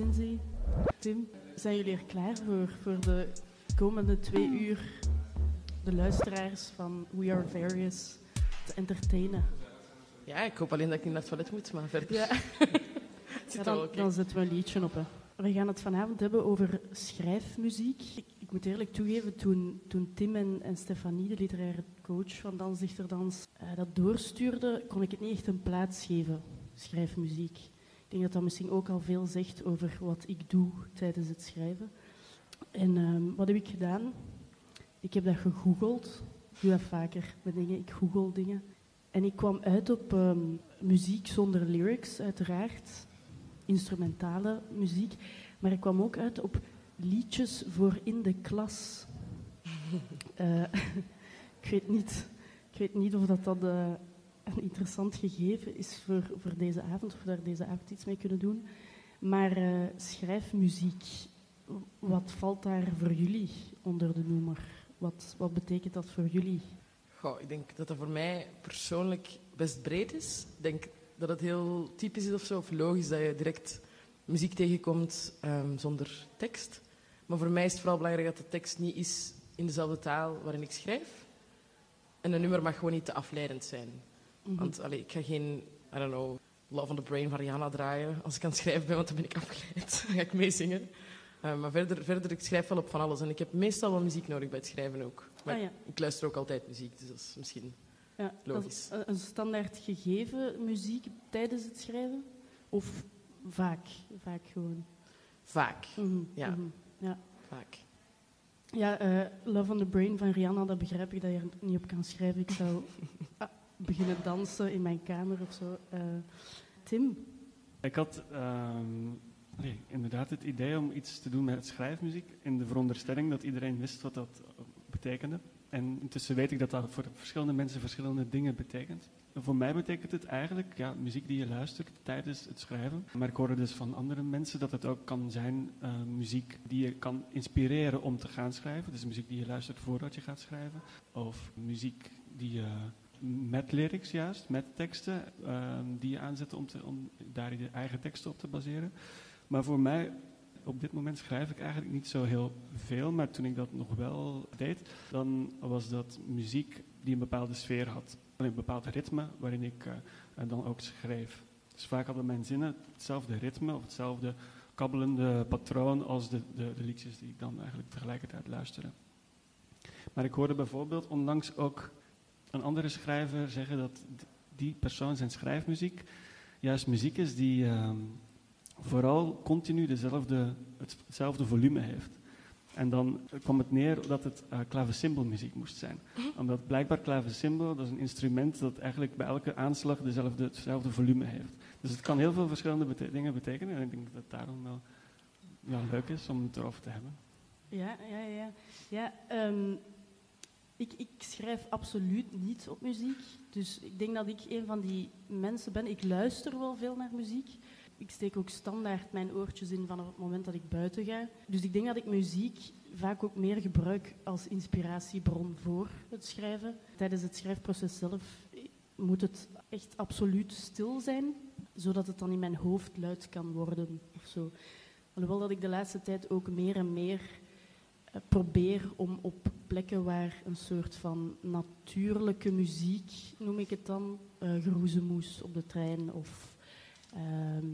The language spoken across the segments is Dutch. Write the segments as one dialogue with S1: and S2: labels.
S1: Zinzi, Tim. Zijn jullie er klaar voor, voor de komende twee uur de luisteraars van We Are Various te entertainen?
S2: Ja, ik hoop alleen dat ik niet naar het toilet moet, maar verder.
S1: Ja. dan, dan zetten we een liedje op. Hè. We gaan het vanavond hebben over schrijfmuziek. Ik, ik moet eerlijk toegeven, toen, toen Tim en, en Stefanie, de literaire coach van Dans Dichter Dans, eh, dat doorstuurde, kon ik het niet echt een plaats geven, schrijfmuziek. Ik denk dat dat misschien ook al veel zegt over wat ik doe tijdens het schrijven. En ehm, wat heb ik gedaan? Ik heb dat gegoogeld. Ik doe dat vaker met dingen. Ik google dingen. En ik kwam uit op ehm, muziek zonder lyrics, uiteraard. Instrumentale muziek. Maar ik kwam ook uit op liedjes voor in de klas. Eh, ik, weet niet, ik weet niet of dat, dat eh, een interessant gegeven is voor, voor deze avond, of we daar deze avond iets mee kunnen doen. Maar eh, schrijfmuziek, wat valt daar voor jullie onder de noemer? Wat, wat betekent dat voor jullie?
S2: Goh, ik denk dat dat voor mij persoonlijk best breed is. Ik denk dat het heel typisch is of zo, of logisch dat je direct muziek tegenkomt ehm, zonder tekst. Maar voor mij is het vooral belangrijk dat de tekst niet is in dezelfde taal waarin ik schrijf. En een nummer mag gewoon niet te afleidend zijn.
S1: Mhm.
S2: Want allee, ik ga geen, I don't know, Love on the Brain van Rihanna draaien als ik aan het schrijven ben, want dan ben ik afgeleid. dan ga ik meezingen. Uh, maar verder, verder, ik schrijf wel op van alles. En ik heb meestal wel muziek nodig bij het schrijven ook. Maar
S1: Ah, ja.
S2: ik luister ook altijd muziek, dus dat is misschien...
S1: Ja,
S2: Logisch.
S1: is een- standaard gegeven muziek tijdens het schrijven? Of vaak? Vaak gewoon.
S2: Vaak,
S1: Mhm,
S2: Ja.
S1: mhm, ja.
S2: vaak.
S1: Ja, eh, Love on the Brain van Rihanna, dat begrijp ik dat je er niet op kan schrijven. Ik zou beginnen dansen in mijn kamer of zo. Eh, Tim?
S3: Ik had ehm, nee, inderdaad het idee om iets te doen met schrijfmuziek in de veronderstelling dat iedereen wist wat dat betekende. En intussen weet ik dat dat voor verschillende mensen verschillende dingen betekent. En voor mij betekent het eigenlijk ja, muziek die je luistert tijdens het schrijven. Maar ik hoorde dus van andere mensen dat het ook kan zijn eh, muziek die je kan inspireren om te gaan schrijven. Dus muziek die je luistert voordat je gaat schrijven. Of muziek die je met lyrics juist, met teksten, ehm, die je aanzet om, te, om daar je eigen teksten op te baseren. Maar voor mij, op dit moment schrijf ik eigenlijk niet zo heel veel, maar toen ik dat nog wel deed, dan was dat muziek die een bepaalde sfeer had. Een bepaald ritme waarin ik eh, dan ook schreef. Dus vaak hadden mijn zinnen hetzelfde ritme of hetzelfde kabbelende patroon als de, de, de liedjes die ik dan eigenlijk tegelijkertijd luisterde. Maar ik hoorde bijvoorbeeld onlangs ook een andere schrijver zeggen dat die persoon zijn schrijfmuziek juist muziek is die ehm, vooral continu dezelfde, het- hetzelfde volume heeft. En dan kwam het neer dat het uh, moest zijn. Omdat blijkbaar klavecimbel, dat is een instrument dat eigenlijk bij elke aanslag dezelfde, hetzelfde volume heeft. Dus het kan heel veel verschillende bete- dingen betekenen. En ik denk dat het daarom wel ja, leuk is om het erover te hebben.
S1: Ja, ja, ja. ja ehm, ik, ik schrijf absoluut niet op muziek. Dus ik denk dat ik een van die mensen ben. Ik luister wel veel naar muziek. Ik steek ook standaard mijn oortjes in vanaf het moment dat ik buiten ga. Dus ik denk dat ik muziek vaak ook meer gebruik als inspiratiebron voor het schrijven. Tijdens het schrijfproces zelf moet het echt absoluut stil zijn, zodat het dan in mijn hoofd luid kan worden of zo. Alhoewel dat ik de laatste tijd ook meer en meer probeer om op plekken waar een soort van natuurlijke muziek, noem ik het dan, eh geroezemoes op de trein of ehm,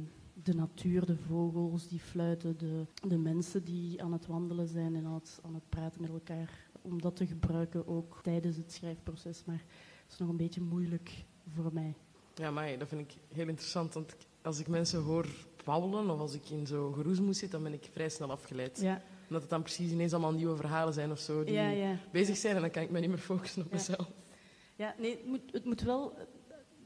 S1: de natuur, de vogels die fluiten, de, de mensen die aan het wandelen zijn en aan het, aan het praten met elkaar, om dat te gebruiken ook tijdens het schrijfproces. Maar het is nog een beetje moeilijk voor mij.
S2: Ja, maar dat vind ik heel interessant. Want als ik mensen hoor babbelen of als ik in zo'n geroesmoes zit, dan ben ik vrij snel afgeleid.
S1: Ja,
S2: Omdat het dan precies ineens allemaal nieuwe verhalen zijn of zo die
S1: ja, ja.
S2: bezig zijn en dan kan ik me niet meer focussen op
S1: Ja.
S2: mezelf.
S1: Ja, nee, het moet, het moet wel,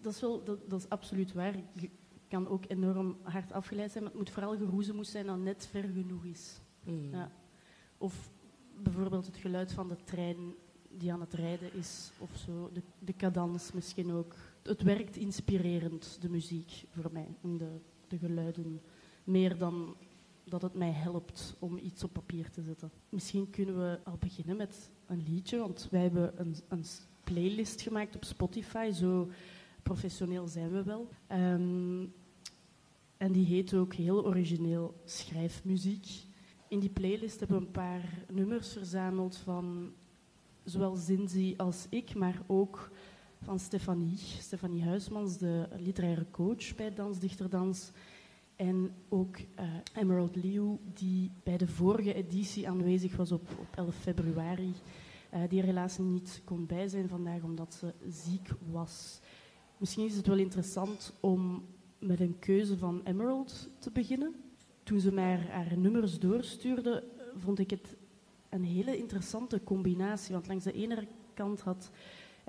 S1: dat is, wel dat, dat is absoluut waar. Je kan ook enorm hard afgeleid zijn, maar het moet vooral geroezemoes zijn dat net ver genoeg is.
S2: Mm.
S1: Ja. Of bijvoorbeeld het geluid van de trein die aan het rijden is, of zo. De, de cadans misschien ook. Het werkt inspirerend, de muziek, voor mij. De, de geluiden. Meer dan dat het mij helpt om iets op papier te zetten. Misschien kunnen we al beginnen met een liedje, want wij hebben een, een playlist gemaakt op Spotify. Zo professioneel zijn we wel. Ehm, En die heet ook heel origineel Schrijfmuziek. In die playlist hebben we een paar nummers verzameld van zowel Zinzi als ik, maar ook van Stefanie. Stefanie Huismans, de literaire coach bij Dansdichterdans. En ook uh, Emerald Liu, die bij de vorige editie aanwezig was op, op 11 februari. Uh, die er helaas niet kon bij zijn vandaag omdat ze ziek was. Misschien is het wel interessant om met een keuze van Emerald te beginnen. Toen ze mij haar nummers doorstuurde, vond ik het een hele interessante combinatie. Want langs de ene kant had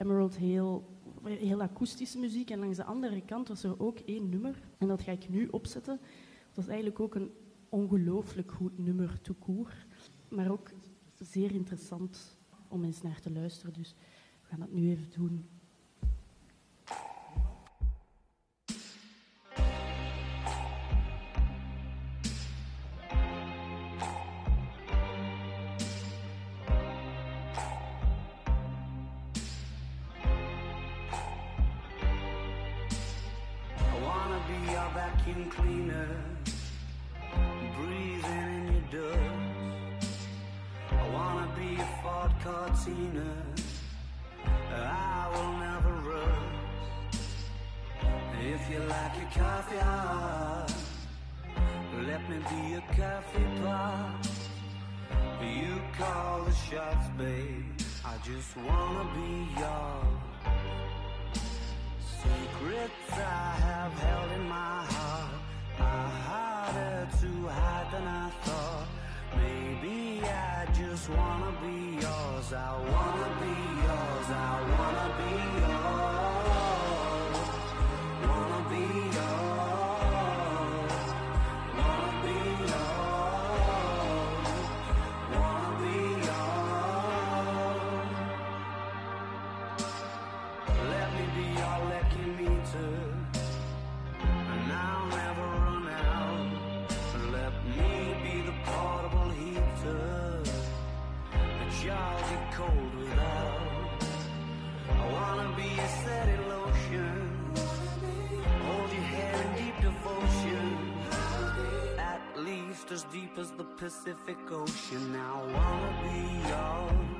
S1: Emerald heel, heel akoestische muziek en langs de andere kant was er ook één nummer. En dat ga ik nu opzetten. Dat is eigenlijk ook een ongelooflijk goed nummer to court, maar ook zeer interessant om eens naar te luisteren. Dus we gaan dat nu even doen.
S4: Pacific Ocean. Now I wanna be yours.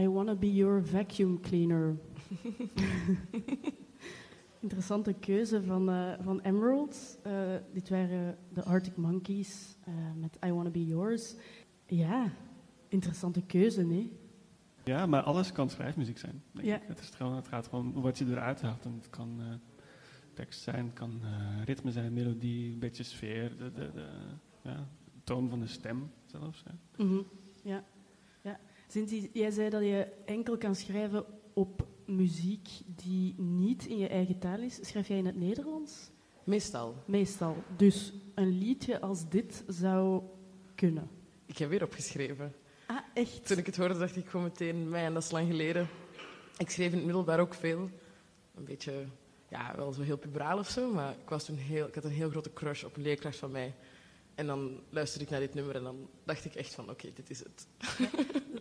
S4: I wanna be your vacuum cleaner.
S1: Interessante keuze van, eh, van Emerald. Eh, dit waren de Arctic Monkeys eh, met I Wanna Be Yours. Ja, interessante keuze, nee?
S3: Ja, maar alles kan schrijfmuziek zijn. denk
S1: Ja.
S3: ik. Het, is gewoon, het gaat gewoon om wat je eruit haalt. En het kan eh, tekst zijn, het kan eh, ritme zijn, melodie, een beetje sfeer, de, de, de ja, toon van de stem zelfs. hè.
S1: Mhm, Ja, ja. Cindy, jij zei dat je enkel kan schrijven op muziek die niet in je eigen taal is. Schrijf jij in het Nederlands?
S2: Meestal.
S1: Meestal. Dus een liedje als dit zou kunnen.
S2: Ik heb weer opgeschreven.
S1: Ah, echt?
S2: Toen ik het hoorde, dacht ik gewoon meteen, mij, en dat is lang geleden. Ik schreef in het middelbaar ook veel. Een beetje, ja, wel zo heel puberaal of zo, maar ik, was toen heel, ik had een heel grote crush op een leerkracht van mij. En dan luisterde ik naar dit nummer en dan dacht ik echt van, oké, dit is het.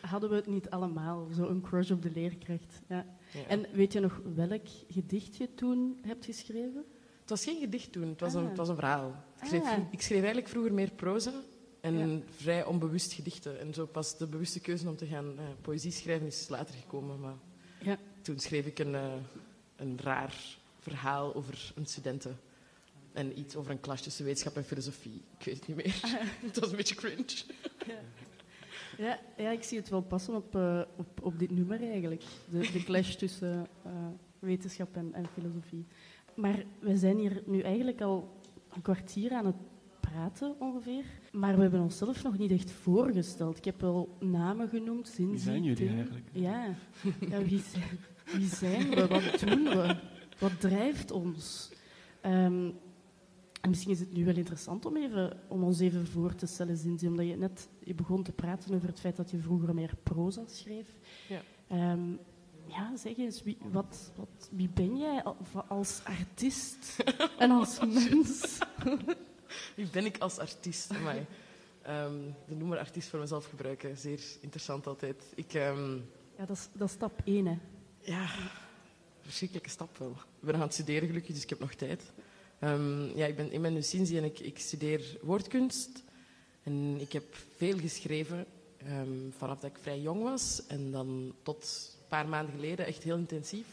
S1: hadden we het niet allemaal, zo een crush op de leerkracht. Ja.
S2: Ja.
S1: En weet je nog welk gedicht je toen hebt geschreven?
S2: Het was geen gedicht toen, het was, een,
S1: Ah.
S2: het was een verhaal. Ik schreef,
S1: Ah.
S2: ik schreef eigenlijk vroeger meer proza en
S1: Ja.
S2: vrij onbewust gedichten. En zo pas de bewuste keuze om te gaan eh, poëzie schrijven is later gekomen. Maar
S1: Ja.
S2: toen schreef ik een, eh, een raar verhaal over een studenten. En iets over een klas tussen wetenschap en filosofie. Ik weet het niet meer. het was een beetje cringe.
S1: Ja, ja, ik zie het wel passen op, eh, op, op dit nummer eigenlijk. De, de clash tussen eh, wetenschap en, en filosofie. Maar we zijn hier nu eigenlijk al een kwartier aan het praten ongeveer. Maar we hebben onszelf nog niet echt voorgesteld. Ik heb wel namen genoemd. Zinzi,
S3: Wie zijn jullie eigenlijk?
S1: Ja, ja wie, zijn, wie zijn we? Wat doen we? Wat drijft ons? Ehm, en misschien is het nu wel interessant om, even, om ons even voor te stellen, Zinzi, omdat je net je begon te praten over het feit dat je vroeger meer proza schreef.
S2: Ja.
S1: Ehm, ja, zeg eens, wie, wat, wat, wie ben jij al- als artiest en als mens?
S2: Wie ben ik als artiest? Amai. Ehm de noemer artiest voor mezelf gebruiken. Zeer interessant altijd. Ik, ehm,
S1: Ja, dat is, dat is stap één, hè.
S2: ja, verschrikkelijke stap wel. Ik ben aan het studeren gelukkig, dus ik heb nog tijd. Ehm, ja, ik, ben, ik ben en ik, ik studeer woordkunst. En ik heb veel geschreven ehm, vanaf dat ik vrij jong was. En dan tot een paar maanden geleden echt heel intensief.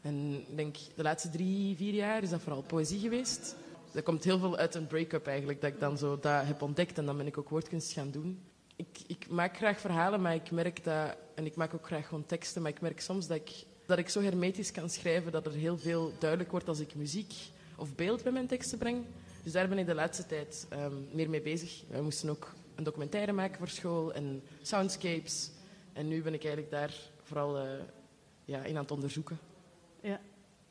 S2: En ik denk de laatste drie, vier jaar is dat vooral poëzie geweest. Dat komt heel veel uit een break-up eigenlijk, dat ik dan zo dat heb ontdekt en dan ben ik ook woordkunst gaan doen. Ik, ik maak graag verhalen, maar ik merk dat, en ik maak ook graag gewoon teksten, maar ik merk soms dat ik, dat ik zo hermetisch kan schrijven dat er heel veel duidelijk wordt als ik muziek of beeld bij mijn teksten breng. Dus daar ben ik de laatste tijd ehm, meer mee bezig. We moesten ook een documentaire maken voor school en soundscapes. En nu ben ik eigenlijk daar vooral eh, ja, in aan het onderzoeken.
S1: Ja,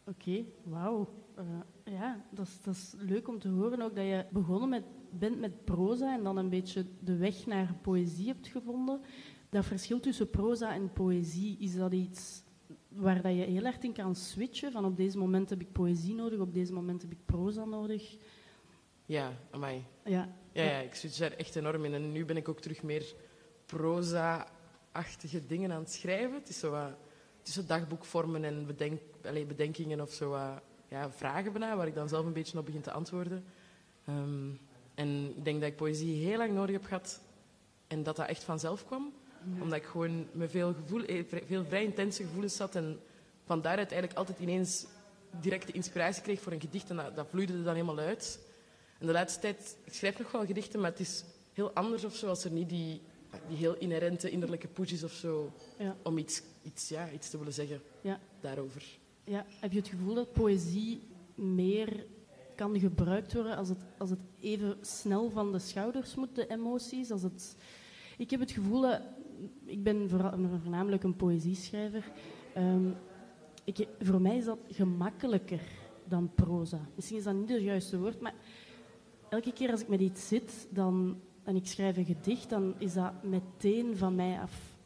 S1: oké, wauw. Eh, ja, dat is, dat is leuk om te horen ook dat je begonnen met, bent met proza en dan een beetje de weg naar poëzie hebt gevonden. Dat verschil tussen proza en poëzie, is dat iets waar dat je heel erg in kan switchen? Van op deze moment heb ik poëzie nodig, op deze moment heb ik proza nodig.
S2: Ja, amai.
S1: Ja,
S2: Ja, ja, ik switch daar echt enorm in. En nu ben ik ook terug meer proza-achtige dingen aan het schrijven. Het is zo wat tussen dagboekvormen en bedenk, allee, bedenkingen of zo wat, ja, vragen bijna, waar ik dan zelf een beetje op begin te antwoorden. Ehm, en ik denk dat ik poëzie heel lang nodig heb gehad en dat dat echt vanzelf kwam. Omdat ik gewoon met veel, gevoel, eh, vrij- veel vrij intense gevoelens zat en van daaruit eigenlijk altijd ineens directe inspiratie kreeg voor een gedicht en dat, dat vloeide er dan helemaal uit. En de laatste tijd, ik schrijf nog wel gedichten, maar het is heel anders of zo als er niet die, die heel inherente innerlijke push is of zo
S1: ja,
S2: om iets, iets, ja, iets te willen zeggen
S1: ja.
S2: daarover.
S1: Ja, heb je het gevoel dat poëzie meer kan gebruikt worden als het, als het even snel van de schouders moet, de emoties? Als het... Ik heb het gevoel dat... Ik ben voornamelijk een poëzieschrijver. Ehm, ik, voor mij is dat gemakkelijker dan proza. Misschien is dat niet het juiste woord, maar elke keer als ik met iets zit dan, en ik schrijf een gedicht, dan is dat meteen van mij af.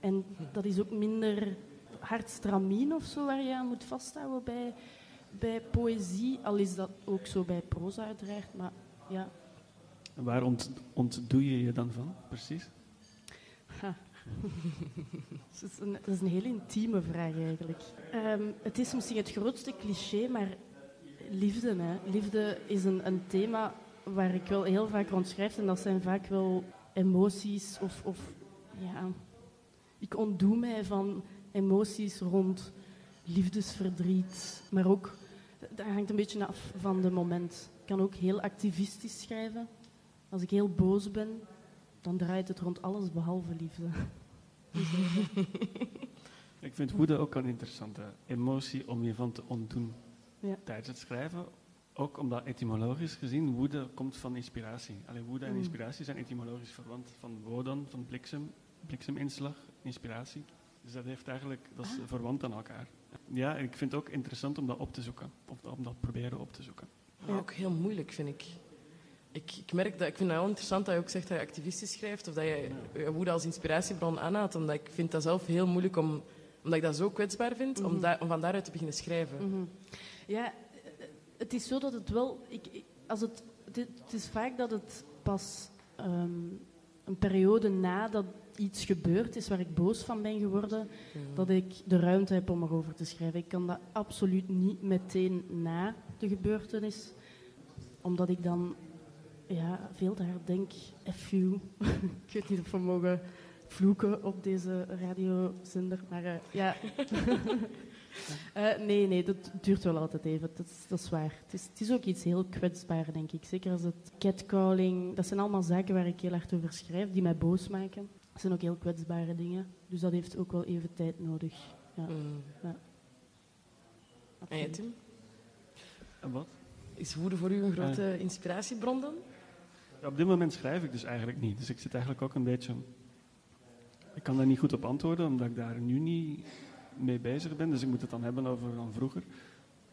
S1: En dat is ook minder hard stramien of zo waar je aan moet vasthouden bij, bij poëzie. Al is dat ook zo bij proza uiteraard, maar ja.
S3: Waar ont, ontdoe je je dan van, precies?
S1: Dat, is een, dat is een heel intieme vraag eigenlijk. Ehm, het is misschien het grootste cliché, maar liefde. Hè. Liefde is een, een thema waar ik wel heel vaak rond schrijf. En dat zijn vaak wel emoties of, of ja, ik ontdoe mij van emoties rond liefdesverdriet. Maar ook, dat hangt een beetje af van de moment. Ik kan ook heel activistisch schrijven. Als ik heel boos ben, dan draait het rond alles behalve liefde.
S3: Ik vind woede ook een interessante emotie om je van te ontdoen
S1: Ja.
S3: tijdens het schrijven. Ook omdat etymologisch gezien woede komt van inspiratie. Alleen woede en
S1: Mm.
S3: inspiratie zijn etymologisch verwant. Van wodan, van bliksem, blikseminslag, inspiratie. Dus dat heeft eigenlijk, dat is
S1: Ah.
S3: verwant aan elkaar. Ja, en ik vind het ook interessant om dat op te zoeken. Of om dat proberen op te zoeken.
S2: Maar
S1: Ja.
S2: ook heel moeilijk, vind ik. Ik. Ik merk dat, ik vind het heel interessant dat je ook zegt dat je activistisch schrijft, of dat je je woede als inspiratiebron aanhaalt, omdat ik vind dat zelf heel moeilijk om, omdat ik dat zo kwetsbaar vind, om,
S1: Mhm.
S2: da- om van daaruit te beginnen schrijven.
S1: Mhm. Ja, het is zo dat het wel. Ik, ik- als het, het, is- het is vaak dat het pas ehm, een periode nadat iets gebeurd is waar ik boos van ben geworden, dat ik de ruimte heb om erover te schrijven. Ik kan dat absoluut niet meteen na de gebeurtenis, omdat ik dan ja, veel te hard denk, F you. ik weet niet of we mogen vloeken op deze radiozender, maar eh, ja. Eh, nee, nee, dat duurt wel altijd even. Dat is, dat is waar. Het is, het is ook iets heel kwetsbaar, denk ik. Zeker als het catcalling... Dat zijn allemaal zaken waar ik heel hard over schrijf, die mij boos maken. Dat zijn ook heel kwetsbare dingen. Dus dat heeft ook wel even tijd nodig. Ja,
S2: Mm.
S1: ja.
S2: En jij. Tim?
S3: En wat?
S2: Is woede voor u een grote inspiratiebron dan?
S3: Op dit moment schrijf ik dus eigenlijk niet. Dus ik zit eigenlijk ook een beetje... Ik kan daar niet goed op antwoorden, omdat ik daar nu niet mee bezig ben. Dus ik moet het dan hebben over dan vroeger.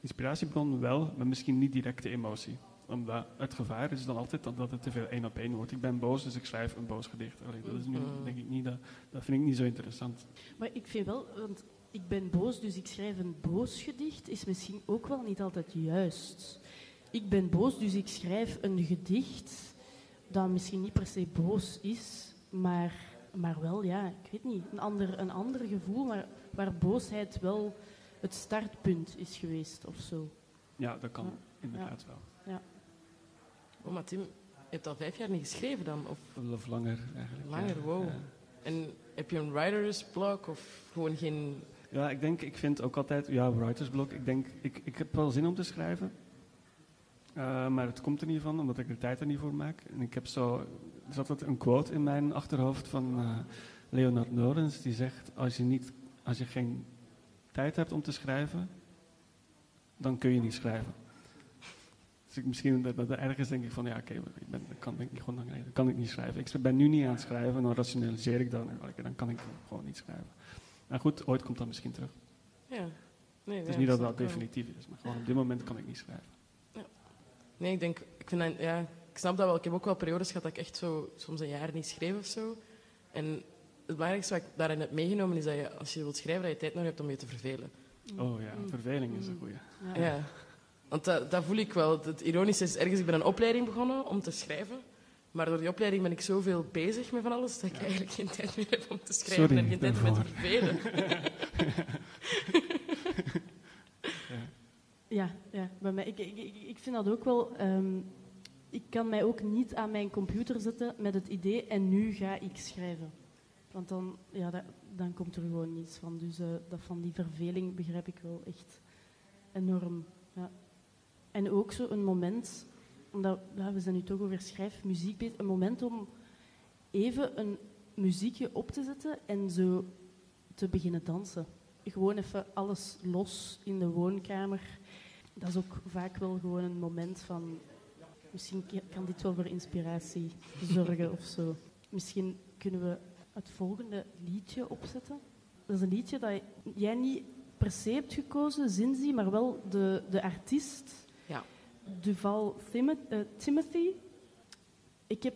S3: Inspiratiebron wel, maar misschien niet directe emotie. Omdat het gevaar is dan altijd dat het te veel één op één wordt. Ik ben boos, dus ik schrijf een boos gedicht. Allee, dat is nu,
S2: Mm.
S3: denk ik niet, dat, dat vind ik niet zo interessant.
S1: Maar ik vind wel, want ik ben boos, dus ik schrijf een boos gedicht, is misschien ook wel niet altijd juist. Ik ben boos, dus ik schrijf een gedicht dat misschien niet per se boos is, maar, maar wel, ja, ik weet niet, een ander, een ander gevoel, maar waar boosheid wel het startpunt is geweest of zo.
S3: Ja, dat kan
S1: Ja.
S3: inderdaad wel.
S2: Oh, maar Tim, je hebt al vijf jaar niet geschreven dan? Of
S3: Of langer eigenlijk.
S2: langer?
S3: ja.
S2: Wow.
S3: Ja.
S2: En heb je een writer's block of gewoon geen...
S3: Ja, ik denk, ik vind ook altijd, ja, writersblok. Ik denk, ik, ik heb wel zin om te schrijven. Eh, maar het komt er niet van, omdat ik de tijd er niet voor maak. En ik heb zo, er zat altijd een quote in mijn achterhoofd van eh, Leonard Norens. Die zegt, als je, niet, als je geen tijd hebt om te schrijven, dan kun je niet schrijven. Dus ik, misschien dat, dat ergens denk ik van, ja, oké, ik ben, kan ik niet gewoon, nee, kan ik niet schrijven. Ik ben nu niet aan het schrijven, dan rationaliseer ik dat. en dan kan ik gewoon niet schrijven. Maar goed, ooit komt dat misschien terug.
S2: Ja. Nee,
S3: Het is niet dat dat definitief is, maar gewoon op dit moment kan ik niet schrijven.
S2: Nee, ik denk, ik, vind dat, ja, ik snap dat wel. Ik heb ook wel periodes gehad dat ik echt zo soms een jaar niet schreef of zo. En het belangrijkste wat ik daarin heb meegenomen is dat je, als je wilt schrijven, dat je tijd nodig hebt om je te vervelen.
S3: Oh ja,
S1: Mm.
S3: verveling is een
S1: Mm.
S3: goeie.
S1: Ja.
S2: Ja. Want dat, dat voel ik wel. Het ironische is, ergens, ik ben een opleiding begonnen om te schrijven. Maar door die opleiding ben ik zoveel bezig met van alles, dat ik eigenlijk geen tijd meer heb om te schrijven
S3: Sorry
S2: en geen tijd om me te vervelen.
S1: Ja, ja bij mij, ik, ik, ik vind dat ook wel. ehm, ik kan mij ook niet aan mijn computer zetten met het idee en nu ga ik schrijven. Want dan, ja, dan komt er gewoon niets van. Dus eh, dat van die verveling begrijp ik wel echt enorm. Ja. En ook zo een moment, omdat ja, we zijn nu toch over schrijfmuziek bezig, een moment om even een muziekje op te zetten en zo te beginnen dansen. Gewoon even alles los in de woonkamer. Dat is ook vaak wel gewoon een moment van... Misschien kan dit wel voor inspiratie zorgen of zo. Misschien kunnen we het volgende liedje opzetten. Dat is een liedje dat jij niet per se hebt gekozen, Zinzi, maar wel de, de artiest.
S2: Ja.
S1: Duval eh, Timothy. Ik heb,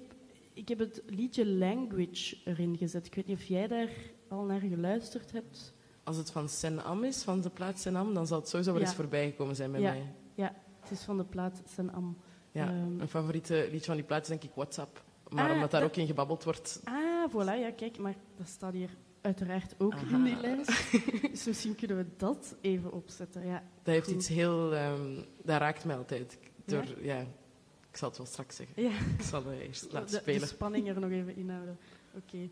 S1: ik heb het liedje Language erin gezet. Ik weet niet of jij daar al naar geluisterd hebt.
S2: Als het van Sen-Am is, van de plaats Sen-Am, dan zal het sowieso wel eens voorbij gekomen zijn bij mij.
S1: Ja, het is van de plaat Sen-Am.
S2: Ja.
S1: Ehm.
S2: Mijn favoriete liedje van die plaat is denk ik WhatsApp. Maar
S1: Ah,
S2: omdat daar
S1: dat-
S2: ook in gebabbeld wordt,
S1: Ah, voilà, ja, kijk, maar dat staat hier uiteraard ook
S2: Aha.
S1: in die lijst. dus misschien kunnen we dat even opzetten. Ja,
S2: dat heeft
S1: Goed.
S2: iets heel... ehm, dat raakt mij altijd. Ik- Door, ja? ik zal het wel straks zeggen.
S1: ja.
S2: Ik zal het eerst laten
S1: de, de
S2: spelen.
S1: spanning er nog even inhouden. Oké.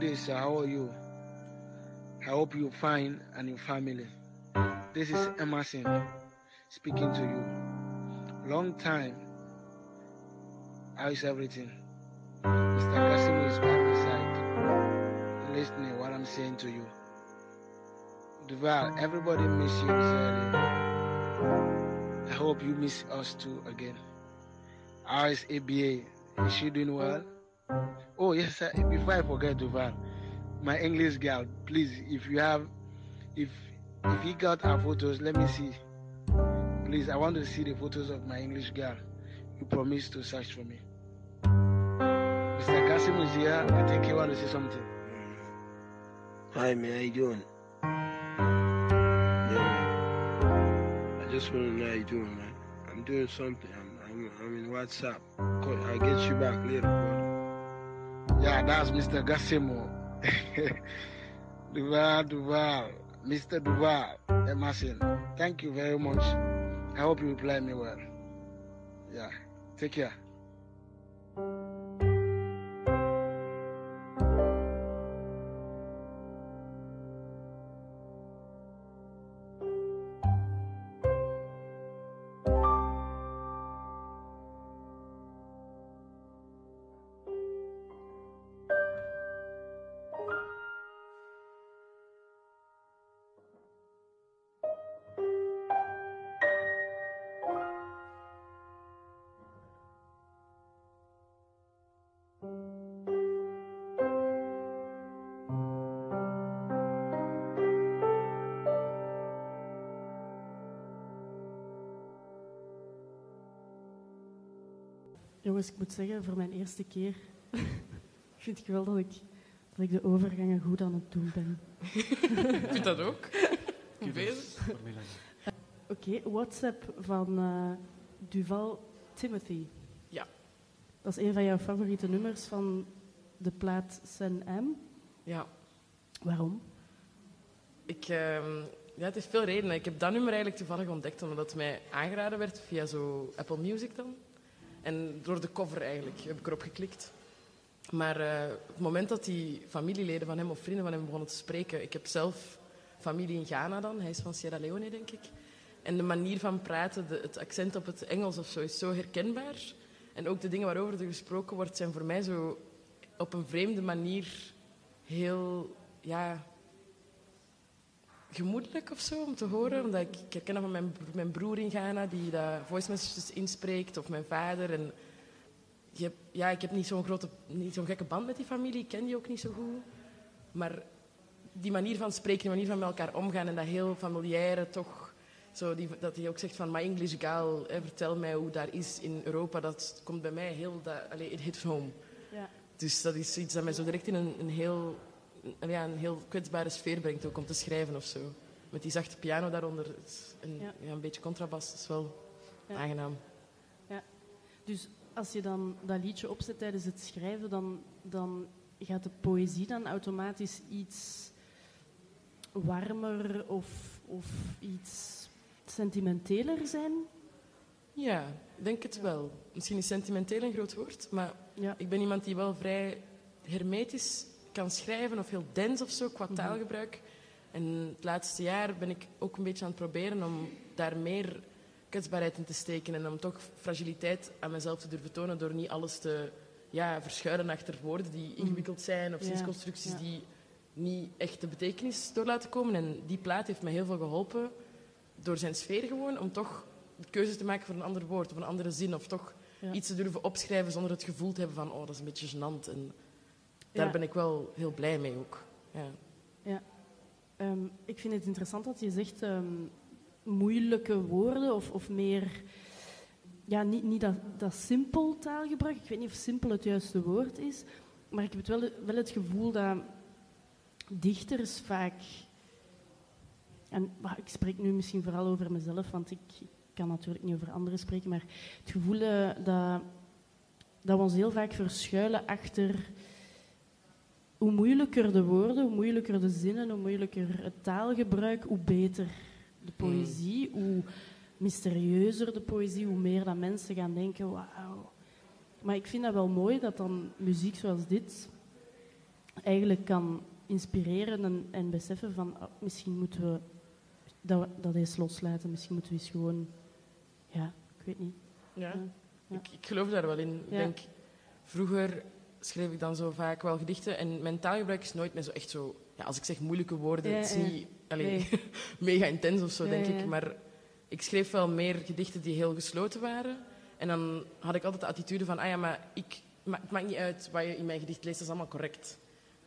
S5: Day, sir. Uh, how are you? I hope you're fine and your family. This is Emerson speaking to you. Long time. How is everything? Mr. Cassimo is by my side, listening what I'm saying to you. Duval, everybody miss you sincerely. I hope you miss us too again. How is ABA? Is she doing well? Oh yes, uh, before I forget, Duval, my English girl, please, if you have, if if you got our photos, let me see. Please, I want to see the photos of my English girl. You promised to search for me. Mr. Kasim is here. I think he want to say something.
S6: Hi man, how you doing? Yeah. I just want to know how you doing, man. I'm doing something. I'm, I'm, I'm in WhatsApp. I'll get you back later.
S5: Yeah, that's Mr. Gassimo. Duval, Duval, Mr. Duval, Emerson. Thank you very much. I hope you reply me well. Yeah, take care.
S1: Jongens, ik moet zeggen, voor mijn eerste keer vind ik wel dat ik, dat ik de overgangen goed aan het doen ben.
S2: Ik vind dat ook. Bezig.
S1: Oké, WhatsApp van eh, Duval Timothy.
S2: Ja.
S1: Dat is een van jouw favoriete nummers van de plaat Sen M.
S2: Ja.
S1: Waarom?
S2: Ik, ehm, ja, het heeft veel redenen. Ik heb dat nummer eigenlijk toevallig ontdekt omdat het mij aangeraden werd via zo Apple Music dan. En door de cover eigenlijk heb ik erop geklikt. Maar eh, het moment dat die familieleden van hem of vrienden van hem begonnen te spreken... Ik heb zelf familie in Ghana dan. Hij is van Sierra Leone, denk ik. En de manier van praten, de, het accent op het Engels of zo, is zo herkenbaar. En ook de dingen waarover er gesproken wordt, zijn voor mij zo op een vreemde manier heel... Ja, gemoedelijk of zo om te horen. Omdat ik, ik herken dat van mijn, mijn broer in Ghana, die dat voice messages inspreekt, of mijn vader. En je hebt- ja, ik heb niet zo'n grote, niet zo'n gekke band met die familie, ik ken die ook niet zo goed. Maar die manier van spreken, die manier van met elkaar omgaan en dat heel familiaire toch, zo die, dat hij ook zegt van my English gal, hè, vertel mij hoe daar is in Europa, dat komt bij mij heel, dat, allee, it hits home.
S1: Ja.
S2: Dus dat is iets dat mij zo direct in een, een, heel, ja, een heel kwetsbare sfeer brengt ook om te schrijven of zo. Met die zachte piano daaronder het is en
S1: Ja.
S2: ja. een beetje contrabas, is wel
S1: Ja.
S2: aangenaam.
S1: Dus als je dan dat liedje opzet tijdens het schrijven, dan, dan gaat de poëzie dan automatisch iets warmer of, of iets sentimenteler zijn?
S2: Ja, ik denk het wel. Misschien is sentimenteel een groot woord, maar
S1: Ja.
S2: ik ben iemand die wel vrij hermetisch kan schrijven of heel dens of zo qua
S1: Mhm.
S2: taalgebruik. En het laatste jaar ben ik ook een beetje aan het proberen om daar meer kwetsbaarheid in te steken en om toch fragiliteit aan mezelf te durven tonen door niet alles te ja, verschuilen achter woorden die ingewikkeld zijn of
S1: Mhm. Ja,
S2: zinsconstructies
S1: ja.
S2: die niet echt de betekenis door laten komen. En die plaat heeft mij heel veel geholpen door zijn sfeer gewoon om toch de keuze te maken voor een ander woord of een andere zin of toch
S1: Ja.
S2: iets te durven opschrijven zonder het gevoel te hebben van oh, dat is een beetje gênant. En daar
S1: Ja.
S2: ben ik wel heel blij mee ook. Ja.
S1: Ehm, ik vind het interessant dat je zegt ehm, moeilijke woorden of, of meer... Ja, niet, niet dat, dat simpel taalgebruik. Ik weet niet of simpel het juiste woord is. Maar ik heb het wel, wel het gevoel dat dichters vaak... En ik spreek nu misschien vooral over mezelf, want ik, ik kan natuurlijk niet over anderen spreken. Maar het gevoel eh, dat, dat we ons heel vaak verschuilen achter hoe moeilijker de woorden, hoe moeilijker de zinnen, hoe moeilijker het taalgebruik, hoe beter de poëzie, hoe mysterieuzer de poëzie, hoe meer dat mensen gaan denken, wauw. Maar ik vind dat wel mooi dat dan muziek zoals dit eigenlijk kan inspireren en, en beseffen van ah, misschien moeten we dat, dat eens loslaten, misschien moeten we eens gewoon, ja, ik weet niet.
S2: Ja. Ik, ik geloof daar wel in. Ik denk, vroeger schreef ik dan zo vaak wel gedichten en mijn taalgebruik is nooit meer zo echt zo... Ja, als ik zeg moeilijke woorden,
S1: Ja,
S2: het is
S1: ja.
S2: niet allee,
S1: Nee.
S2: mega intens of zo, denk ik. Maar ik schreef wel meer gedichten die heel gesloten waren. En dan had ik altijd de attitude van, ah ja, maar ik, ma het maakt niet uit wat je in mijn gedicht leest, dat is allemaal correct.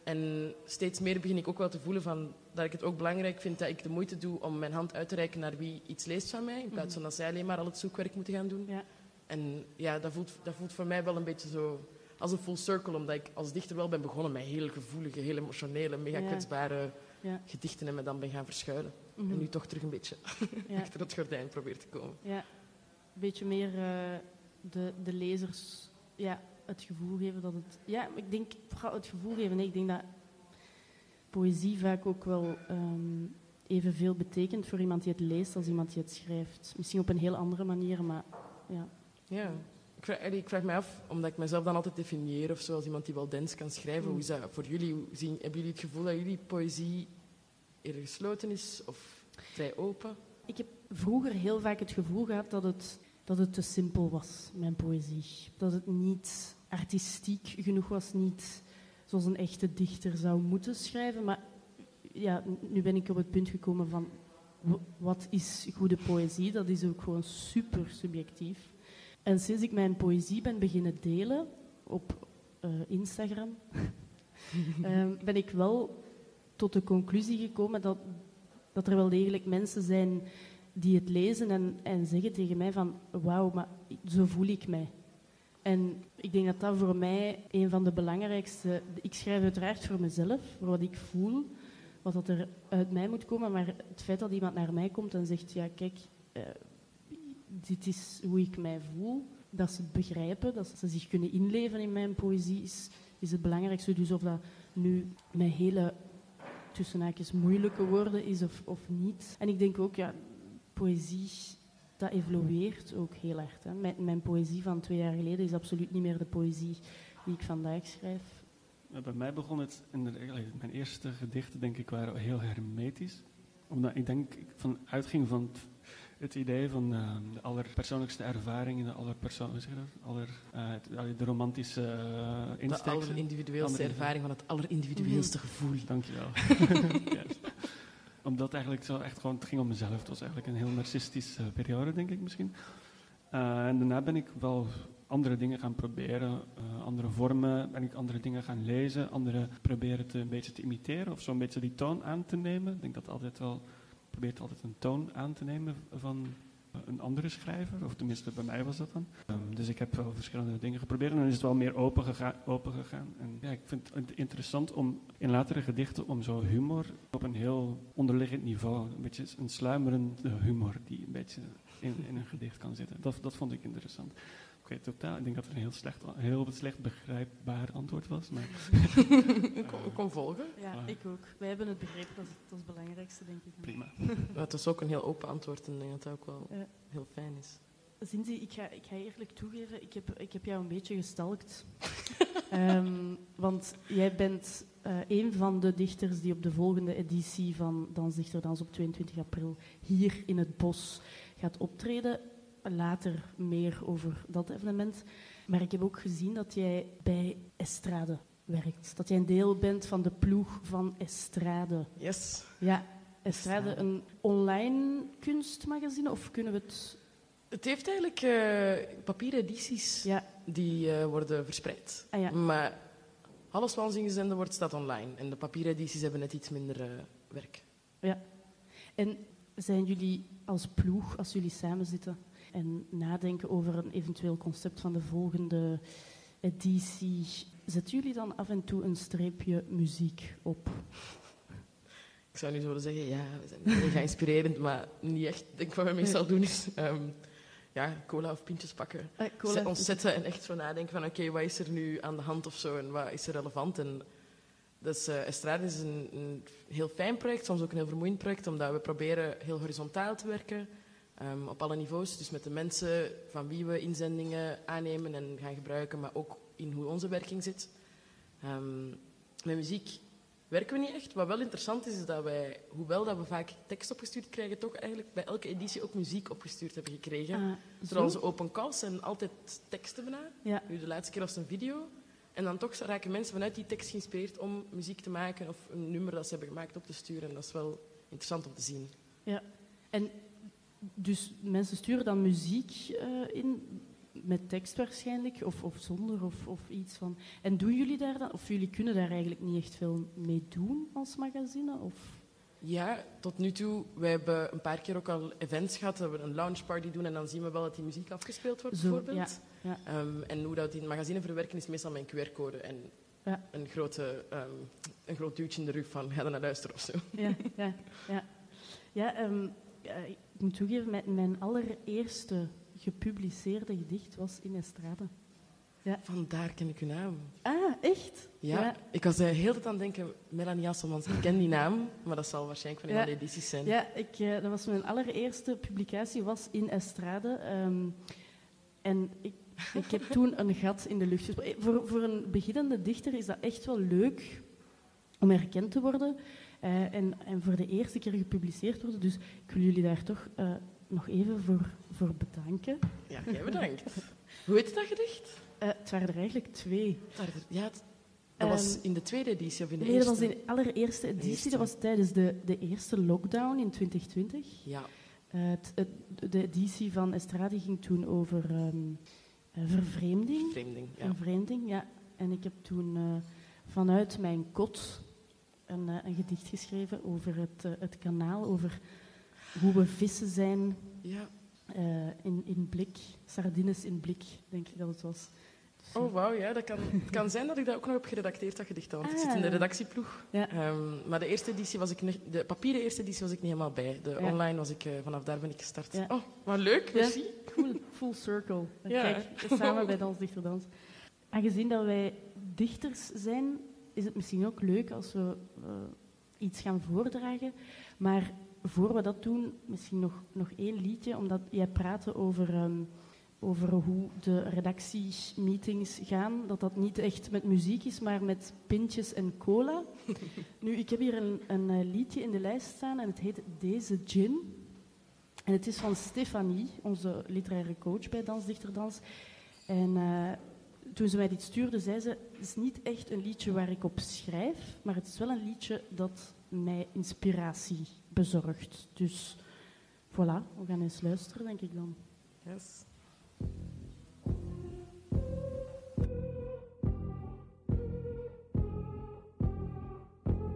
S2: En steeds meer begin ik ook wel te voelen van, dat ik het ook belangrijk vind dat ik de moeite doe om mijn hand uit te reiken naar wie iets leest van mij, in plaats van dat zij alleen maar al het zoekwerk moeten gaan doen.
S1: Ja.
S2: En ja, dat voelt, dat voelt voor mij wel een beetje zo als een full circle, omdat ik als dichter wel ben begonnen met heel gevoelige, heel emotionele, mega
S1: Ja.
S2: kwetsbare
S1: Ja.
S2: gedichten en me dan ben gaan verschuilen.
S1: Mhm.
S2: En nu toch terug een beetje
S1: Ja.
S2: achter het gordijn probeer te komen.
S1: Ja, een beetje meer eh, de, de lezers ja, het gevoel geven dat het... Ja, ik denk vooral het gevoel geven. Nee, ik denk dat poëzie vaak ook wel ehm, evenveel betekent voor iemand die het leest als iemand die het schrijft. Misschien op een heel andere manier, maar ja.
S2: Ja. Ik vraag, ik me af, omdat ik mezelf dan altijd definieer of zo, als iemand die wel dens kan schrijven. Hoe is dat voor jullie? Zien, hebben jullie het gevoel dat jullie poëzie eerder gesloten is of vrij open?
S1: Ik heb vroeger heel vaak het gevoel gehad dat het, dat het te simpel was, mijn poëzie. Dat het niet artistiek genoeg was, niet zoals een echte dichter zou moeten schrijven. Maar ja, nu ben ik op het punt gekomen van wat is goede poëzie? Dat is ook gewoon super subjectief. En sinds ik mijn poëzie ben beginnen delen op eh, Instagram, ehm, ben ik wel tot de conclusie gekomen dat, dat er wel degelijk mensen zijn die het lezen en, en zeggen tegen mij van wauw, maar zo voel ik mij. En ik denk dat dat voor mij een van de belangrijkste... Ik schrijf uiteraard voor mezelf, voor wat ik voel, wat dat er uit mij moet komen, maar het feit dat iemand naar mij komt en zegt, ja kijk, eh, dit is hoe ik mij voel, dat ze begrijpen, dat ze zich kunnen inleven in mijn poëzie, is, is het belangrijkste. Dus of dat nu met hele tussen haakjes moeilijke woorden is of, of niet. En ik denk ook, ja, poëzie, dat evolueert ook heel hard. Hè. Mijn, mijn poëzie van twee jaar geleden is absoluut niet meer de poëzie die ik vandaag schrijf.
S3: Bij mij begon het, in allee, mijn eerste gedichten denk ik waren heel hermetisch. Omdat ik denk ik van uitging van het idee van eh, de allerpersoonlijkste ervaringen, de allerpersoon, hoe zeg je dat? Aller, eh, de romantische uh,
S2: De allerindividueelste ervaring van het allerindividueelste gevoel.
S3: Dankjewel. Juist. Omdat eigenlijk zo echt gewoon, het ging om mezelf. Het was eigenlijk een heel narcistische periode, denk ik misschien. En daarna ben ik wel andere dingen gaan proberen, andere vormen, ben ik andere dingen gaan lezen, andere proberen te, een beetje te imiteren of zo'n beetje die toon aan te nemen. Ik denk dat altijd wel, probeert altijd een toon aan te nemen van een andere schrijver, of tenminste bij mij was dat dan. Ehm, dus ik heb wel verschillende dingen geprobeerd en dan is het wel meer open, gega- open gegaan. En ja, ik vind het interessant om in latere gedichten om zo humor op een heel onderliggend niveau, een beetje een sluimerende humor die een beetje in, in een gedicht kan zitten. Dat, dat vond ik interessant. Totaal. Ik denk dat het een heel slecht, heel slecht begrijpbaar antwoord was. Maar,
S2: ik, kon, ik kon volgen.
S1: Ja,
S3: Ah.
S1: ik ook. Wij hebben het begrepen, dat is, dat is het belangrijkste, denk ik.
S3: prima.
S2: Maar het is ook een heel open antwoord en ik denk dat dat ook wel
S1: Ja.
S2: heel fijn is.
S1: Zinzi, ik ga, ik ga eerlijk toegeven, ik heb, ik heb jou een beetje gestalkt. Ehm, want jij bent eh, een van de dichters die op de volgende editie van Dans Dichter Dans op 22 april hier in het bos gaat optreden. Later meer over dat evenement. Maar ik heb ook gezien dat jij bij Estrade werkt. Dat jij een deel bent van de ploeg van Estrade.
S2: Yes.
S1: Ja, Estrade,
S2: Estrade.
S1: een online kunstmagazine, of kunnen we het...
S2: Het heeft eigenlijk eh, papieren edities
S1: Ja,
S2: die eh, worden verspreid.
S1: ah ja.
S2: Maar alles wat ons ingezenden wordt, staat online. En de papieren edities hebben net iets minder eh, werk.
S1: En zijn jullie als ploeg, als jullie samen zitten en nadenken over een eventueel concept van de volgende editie, zetten jullie dan af en toe een streepje muziek op?
S2: Ik zou nu zo willen zeggen, ja, we zijn mega inspirerend, maar niet echt. Ik denk wat we meestal doen is ehm, ja, cola of pintjes pakken.
S1: Eh, cola.
S2: Ons zetten en echt zo nadenken van oké, wat is er nu aan de hand of zo en wat is er relevant. En dus eh Estrade is een, een heel fijn project, soms ook een heel vermoeiend project, omdat we proberen heel horizontaal te werken. Ehm, op alle niveaus, dus met de mensen van wie we inzendingen aannemen en gaan gebruiken, maar ook in hoe onze werking zit. Ehm, met muziek werken we niet echt. Wat wel interessant is, is dat wij, hoewel dat we vaak tekst opgestuurd krijgen, toch eigenlijk bij elke editie ook muziek opgestuurd hebben gekregen.
S1: Ah,
S2: Terwijl onze open calls zijn altijd teksten bijna.
S1: Ja,
S2: Nu, de laatste keer was een video. En dan toch raken mensen vanuit die tekst geïnspireerd om muziek te maken of een nummer dat ze hebben gemaakt op te sturen. En dat is wel interessant om te zien.
S1: en dus mensen sturen dan muziek eh, in. met tekst waarschijnlijk, of, of zonder, of, of iets van. En doen jullie daar dan, of jullie kunnen daar eigenlijk niet echt veel mee doen als magazine? Of?
S2: Ja, tot nu toe. Wij hebben een paar keer ook al events gehad. Dat we een launchparty doen en dan zien we wel dat die muziek afgespeeld wordt,
S1: Zo,
S2: bijvoorbeeld.
S1: ja, ja.
S2: Ehm, en hoe dat die in het magazine verwerken is meestal mijn QR-code en
S1: Ja.
S2: een, grote, ehm, een groot duwtje in de rug van ga er naar luisteren of zo.
S1: Ja, ja, ja. ja ehm, ja, ik moet toegeven, mijn, mijn allereerste gepubliceerde gedicht was in Estrade.
S2: Vandaar ken ik uw naam.
S1: Ah, echt?
S2: Ja, ik was de hele tijd aan het denken, Melanie Hasselmans, ik ken die naam, maar dat zal waarschijnlijk van een
S1: Ja.
S2: de edities zijn.
S1: Ja, ik, eh, dat was mijn allereerste publicatie, was in Estrade. ehm, en ik, ik heb toen een gat in de lucht. Eh, Voor, voor een beginnende dichter is dat echt wel leuk om erkend te worden. Eh, en, en voor de eerste keer gepubliceerd worden. Dus ik wil jullie daar toch eh, nog even voor, voor bedanken.
S2: Ja, jij bedankt. Hoe heet dat gedicht?
S1: Eh, het waren er eigenlijk twee.
S2: Ja, het- dat was
S1: Ehm,
S2: in de tweede editie of in de
S1: Nee, dat
S2: eerste?
S1: was in de allereerste editie.
S2: eerste.
S1: Dat was tijdens de, de eerste lockdown in 2020.
S2: Ja,
S1: het, het- de editie van Estrade ging toen over ehm, eh, vervreemding.
S2: vreemding. Ja.
S1: Vervreemding, ja. En ik heb toen vanuit mijn kot een, eh, een gedicht geschreven over het, eh, het kanaal, over hoe we vissen zijn
S2: ja.
S1: eh, in, in blik, sardines in blik, denk ik dat het was. Dus,
S2: Oh, wauw, ja. Dat kan, het kan zijn dat ik dat ook nog heb geredacteerd, dat gedicht. Want ik zit in de
S1: Ah.
S2: redactieploeg.
S1: Ja.
S2: Ehm, maar de eerste editie was ik nog, de papieren eerste editie was ik niet helemaal bij. De
S1: Ja.
S2: online was ik, vanaf daar ben ik gestart.
S1: Ja.
S2: Oh, wat leuk,
S1: Ja.
S2: merci.
S1: Cool, full circle.
S2: Ja.
S1: Kijk, samen bij Dans Dichter Dans. Aangezien dat wij dichters zijn, is het misschien ook leuk als we eh, iets gaan voordragen. Maar voor we dat doen, misschien nog, nog één liedje, omdat jij praatte over, ehm, over hoe de redactiemeetings gaan. Dat dat niet echt met muziek is, maar met pintjes en cola. nu, ik heb hier een, een eh, liedje in de lijst staan en het heet Deze Gin. En het is van Stefanie, onze literaire coach bij Dans Dichter Dans. En eh, toen ze mij dit stuurde, zei ze: Het is niet echt een liedje waar ik op schrijf, maar het is wel een liedje dat mij inspiratie bezorgt. Dus voilà, we gaan eens luisteren, denk ik dan.
S2: Yes.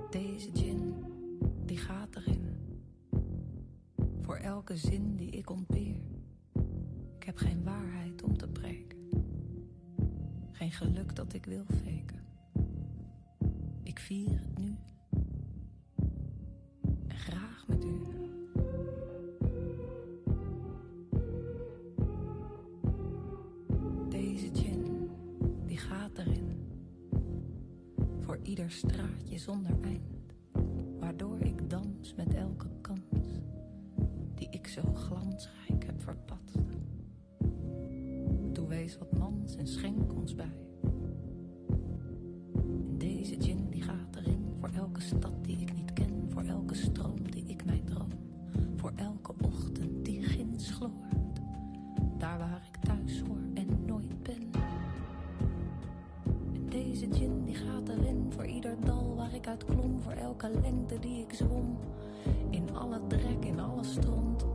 S7: Deze gin, die gaat erin. Voor elke zin die ik ontbeer. Ik heb geen waarheid om te preken. Geen geluk dat ik wil faken. Ik vier het nu. En graag met u. Deze gin, die gaat erin. Voor ieder straatje zonder eind. Waardoor ik dans met elke kans. Die ik zo glansrijk heb verpatst. Wees wat mans en schenk ons bij. En deze gin die gaat erin. Voor elke stad die ik niet ken. Voor elke stroom die ik mij droom. Voor elke ochtend die ginds gloort. Daar waar ik thuis hoor en nooit ben. En deze gin die gaat erin voor ieder dal waar ik uit klom, voor elke lengte die ik zwom. In alle drek, in alle stront.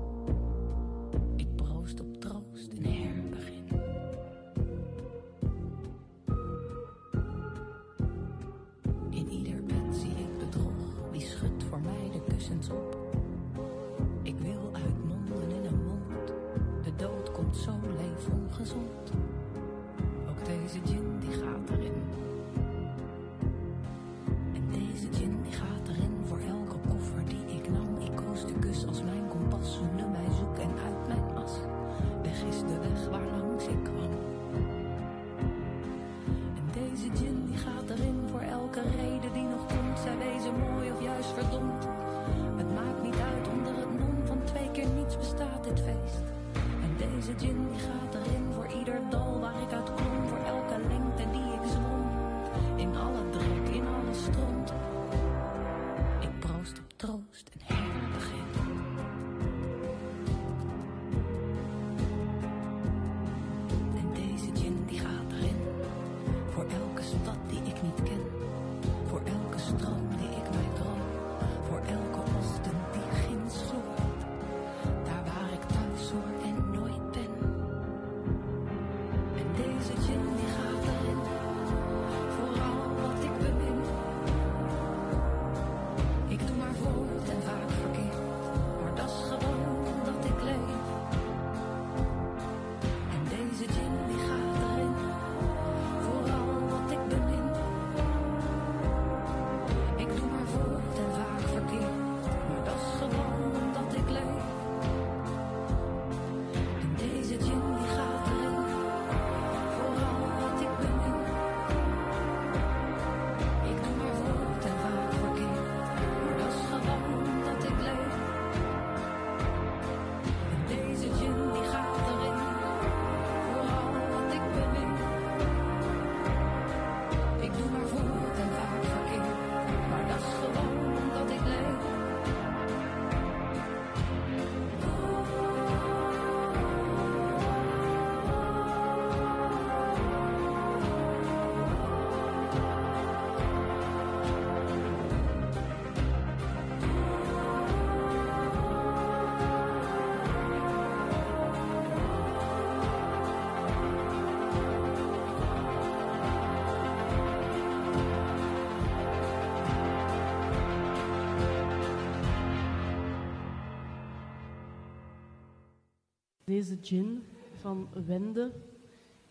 S7: Deze gin van
S1: Wende,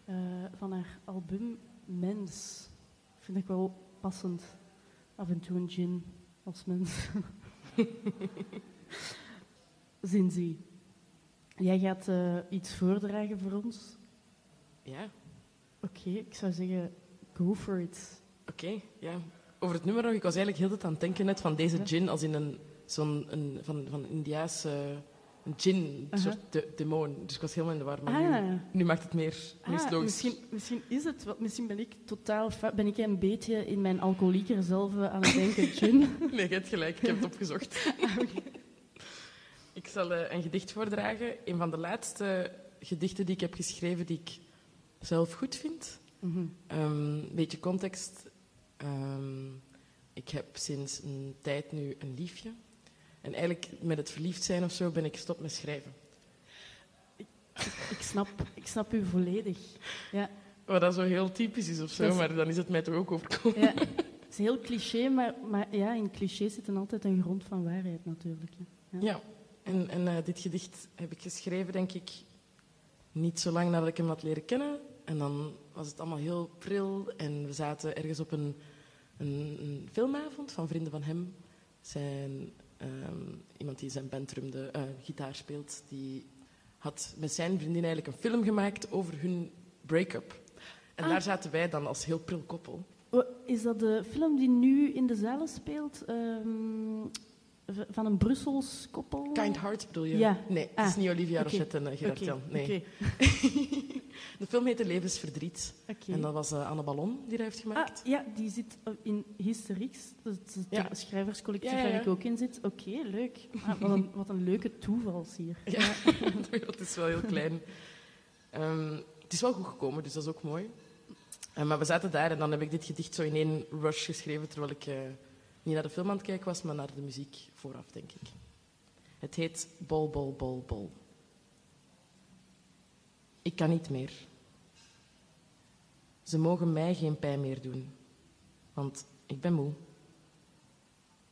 S1: eh, van haar album Mens. Vind ik wel passend. Af en toe een gin als mens. Zinzi, jij gaat eh, iets voordragen voor ons.
S2: Ja,
S1: Oké, ik zou zeggen, go for it.
S2: oké. ja. Over het nummer nog, ik was eigenlijk heel de tijd aan het denken net van deze gin als in een, zo'n, een, van, van een gin, een soort de, demon. Dus ik was helemaal in de war, maar
S1: Ah.
S2: nu, nu maakt het meer, nu
S1: Ah,
S2: logisch.
S1: misschien, misschien is het, wel- misschien ben ik totaal, ben ik een beetje in mijn alcoholieker zelf eh, aan het denken, gin.
S2: Nee, je hebt gelijk, ik heb het opgezocht. ik zal eh, een gedicht voordragen. Een van de laatste gedichten die ik heb geschreven die ik zelf goed vind.
S1: Mhm.
S2: Ehm, Een beetje context. Ehm, ik heb sinds een tijd nu een liefje. En eigenlijk met het verliefd zijn of zo ben ik gestopt met schrijven.
S1: Ik, snap, ik snap u volledig. Ja,
S2: Wat dat zo heel typisch is of zo,
S1: is-
S2: maar dan is het mij toch ook overkomen.
S1: ja. Het is heel cliché, maar, maar ja, in clichés zit dan altijd een grond van waarheid natuurlijk. Ja.
S2: Ja, en, en eh, dit gedicht heb ik geschreven, denk ik, niet zo lang nadat ik hem had leren kennen. En dan was het allemaal heel pril en we zaten ergens op een, een, een filmavond van vrienden van hem. Zijn, ehm, iemand die zijn band drumde, eh, gitaar speelt, die had met zijn vriendin eigenlijk een film gemaakt over hun break-up. En
S1: Ah.
S2: daar zaten wij dan als heel pril koppel.
S1: Is dat de film die nu in de zalen speelt? ehm, van een Brussels koppel?
S2: Kind Hearts bedoel je?
S1: Ja.
S2: Nee, het
S1: Ah,
S2: is niet Olivia
S1: oké.
S2: Rochette en eh, Gerard
S1: Oké,
S2: Jan. Nee. De film heette Levensverdriet.
S1: oké.
S2: En dat was eh, Anne Ballon die dat heeft gemaakt.
S1: Ah, ja, die zit eh, in Hysterix, dat is het
S2: Ja.
S1: schrijverscollectief
S2: Ja, ja, ja.
S1: waar ik ook in zit. Oké, leuk. Ah, wat, een, wat een leuke toevals hier.
S2: Ja, de wereld is wel heel klein. Ehm, het is wel goed gekomen, dus dat is ook mooi. Maar we zaten daar en dan heb ik dit gedicht zo in één rush geschreven, terwijl ik niet naar de film aan het kijken was, maar naar de muziek vooraf, denk ik. Het heet Bol, Bol, Bol, Bol. Ik kan niet meer. Ze mogen mij geen pijn meer doen, want ik ben moe.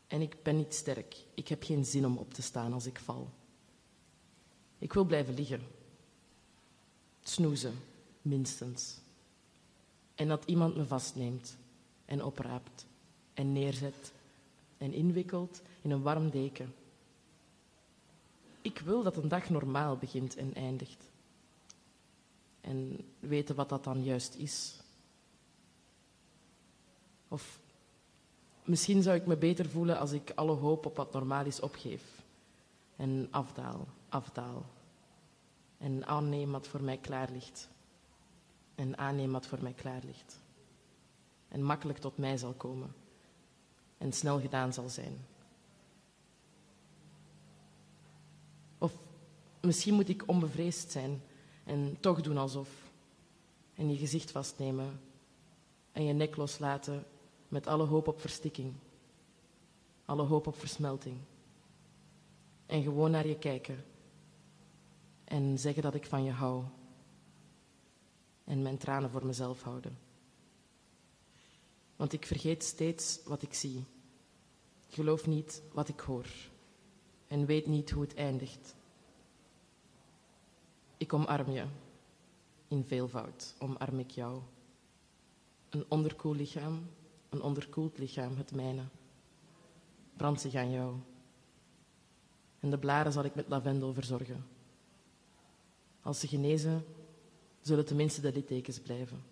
S2: En ik ben niet sterk. Ik heb geen zin om op te staan als ik val. Ik wil blijven liggen. Snoezen, minstens. En dat iemand me vastneemt en opraapt en neerzet en inwikkelt in een warm deken. Ik wil dat een dag normaal begint en eindigt. En weten wat dat dan juist is. Of misschien zou ik me beter voelen als ik alle hoop op wat normaal is opgeef. En afdaal, afdaal. En aanneem wat voor mij klaar ligt. En aanneem wat voor mij klaar ligt. En makkelijk tot mij zal komen. En snel gedaan zal zijn. Of misschien moet ik onbevreesd zijn en toch doen alsof. En je gezicht vastnemen en je nek loslaten met alle hoop op verstikking. Alle hoop op versmelting. En gewoon naar je kijken. En zeggen dat ik van je hou. En mijn tranen voor mezelf houden. Want ik vergeet steeds wat ik zie. Geloof niet wat ik hoor. En weet niet hoe het eindigt. Ik omarm je. In veelvoud omarm ik jou. Een onderkoel lichaam, een onderkoeld lichaam, het mijne. Brand zich aan jou. En de blaren zal ik met lavendel verzorgen. Als ze genezen, zullen tenminste de littekens blijven.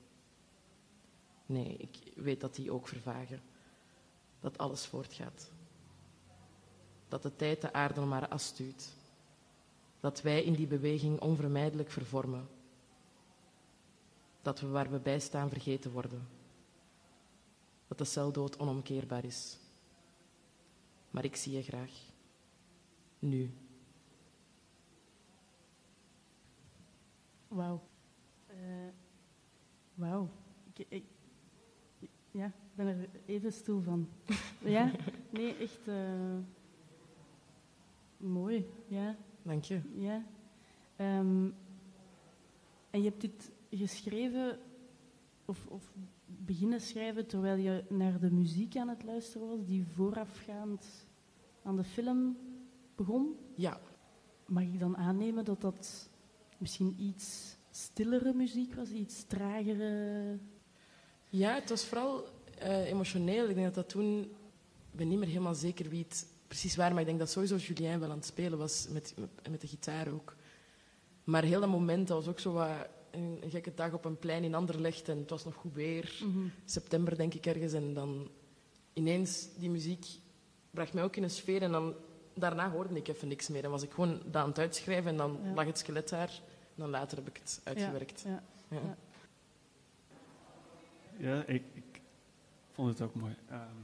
S2: Nee, ik weet dat die ook vervagen. Dat alles voortgaat. Dat de tijd de aarde om haar as stuwt. Dat wij in die beweging onvermijdelijk vervormen. Dat we waar we bij staan vergeten worden. Dat de celdood onomkeerbaar is. Maar ik zie je graag. Nu.
S1: Wauw. Eh, Wauw. Ik, ik, ja, ik ben er even stil van. ja, nee, echt eh, mooi. Ja,
S2: Dank je.
S1: ja. Ehm, en je hebt dit geschreven, of, of beginnen schrijven, terwijl je naar de muziek aan het luisteren was, die voorafgaand aan de film begon.
S2: Ja,
S1: Mag ik dan aannemen dat dat misschien iets stillere muziek was, iets tragere.
S2: Ja, het was vooral eh, emotioneel. Ik denk dat dat toen... Ik ben niet meer helemaal zeker wie het precies waar, maar ik denk dat sowieso Julien wel aan het spelen was, met, met, de gitaar ook. Maar heel dat moment, dat was ook zo wat een, een gekke dag op een plein in Anderlecht en het was nog goed weer. September denk ik ergens. En dan ineens die muziek bracht mij ook in een sfeer en dan daarna hoorde ik even niks meer. En was ik gewoon dat aan het uitschrijven en dan
S1: Ja.
S2: lag het skelet daar. En dan later heb ik het uitgewerkt.
S1: Ja,
S2: Ja.
S1: Ja.
S3: Ik, ik vond het ook mooi. Ehm,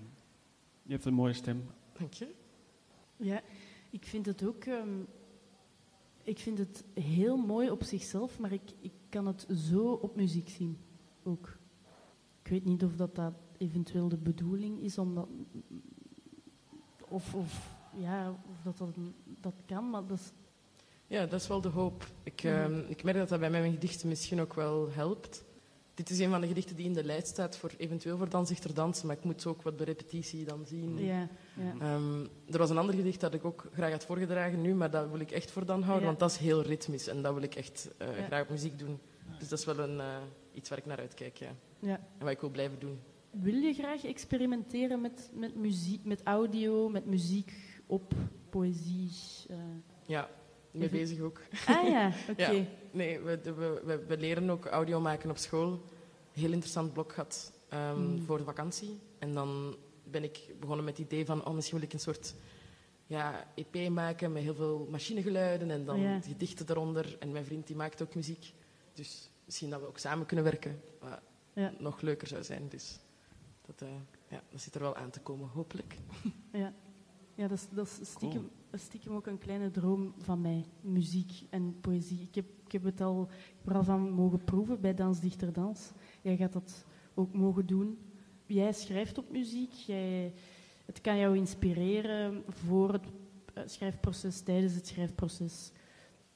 S3: je hebt een mooie stem.
S2: Dank je.
S1: Ja, ik vind het ook. ehm, ik vind het heel mooi op zichzelf, maar ik, ik kan het zo op muziek zien ook. Ik weet niet of dat, dat eventueel de bedoeling is, omdat. Of, of, ja, of dat, dat dat kan, maar dat is.
S2: Ja, dat is wel de hoop. Ik, ehm, ik merk dat dat bij mijn gedichten misschien ook wel helpt. Dit is een van de gedichten die in de lijst staat voor eventueel voor Danzichter Dansen, maar ik moet ook wat bij repetitie dan zien.
S1: Ja, ja.
S2: Ehm, er was een ander gedicht dat ik ook graag had voorgedragen nu, maar dat wil ik echt voor dan houden,
S1: Ja.
S2: want dat is heel ritmisch en dat wil ik echt eh, graag op muziek doen. Dus dat is wel een, eh, iets waar ik naar uitkijk, ja.
S1: ja.
S2: En wat ik wil blijven doen.
S1: Wil je graag experimenteren met, met muziek, met audio, met muziek op poëzie? eh?
S2: Ja, mee
S1: Even-
S2: bezig ook.
S1: Ah ja, oké.
S2: Ja. Nee, we, we, we, leren ook audio maken op school. Heel interessant blok gehad ehm,
S1: Mm.
S2: voor de vakantie. En dan ben ik begonnen met het idee van, oh, misschien wil ik een soort ja, EP maken met heel veel machinegeluiden en dan
S1: Ja.
S2: gedichten eronder. En mijn vriend die maakt ook muziek. Dus misschien dat we ook samen kunnen werken. Wat
S1: Ja.
S2: nog leuker zou zijn. Dus dat, eh, ja, dat zit er wel aan te komen, hopelijk.
S1: Ja, ja dat, is, dat is stiekem, ook een kleine droom van mij. Muziek en poëzie. Ik heb, ik heb het al, ik heb er al van mogen proeven bij Dans Dichter Dans. Jij gaat dat ook mogen doen. Jij schrijft op muziek. Jij, het kan jou inspireren voor het eh, schrijfproces, tijdens het schrijfproces.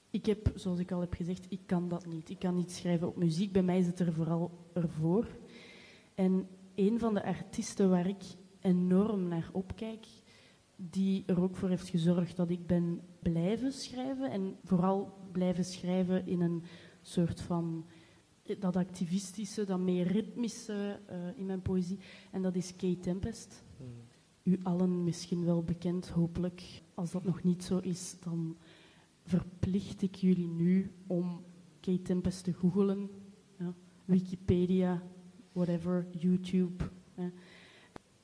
S1: Ik heb, zoals ik al heb gezegd, ik kan dat niet. Ik kan niet schrijven op muziek. Bij mij is het er vooral ervoor. En een van de artiesten waar ik enorm naar opkijk, die er ook voor heeft gezorgd dat ik ben blijven schrijven. En vooral blijven schrijven in een soort van dat activistische, dat meer ritmische eh, in mijn poëzie. En dat is Kay Tempest. U allen misschien wel bekend, hopelijk. Als dat nog niet zo is, dan verplicht ik jullie nu om Kay Tempest te googelen. Ja. Wikipedia, whatever, YouTube.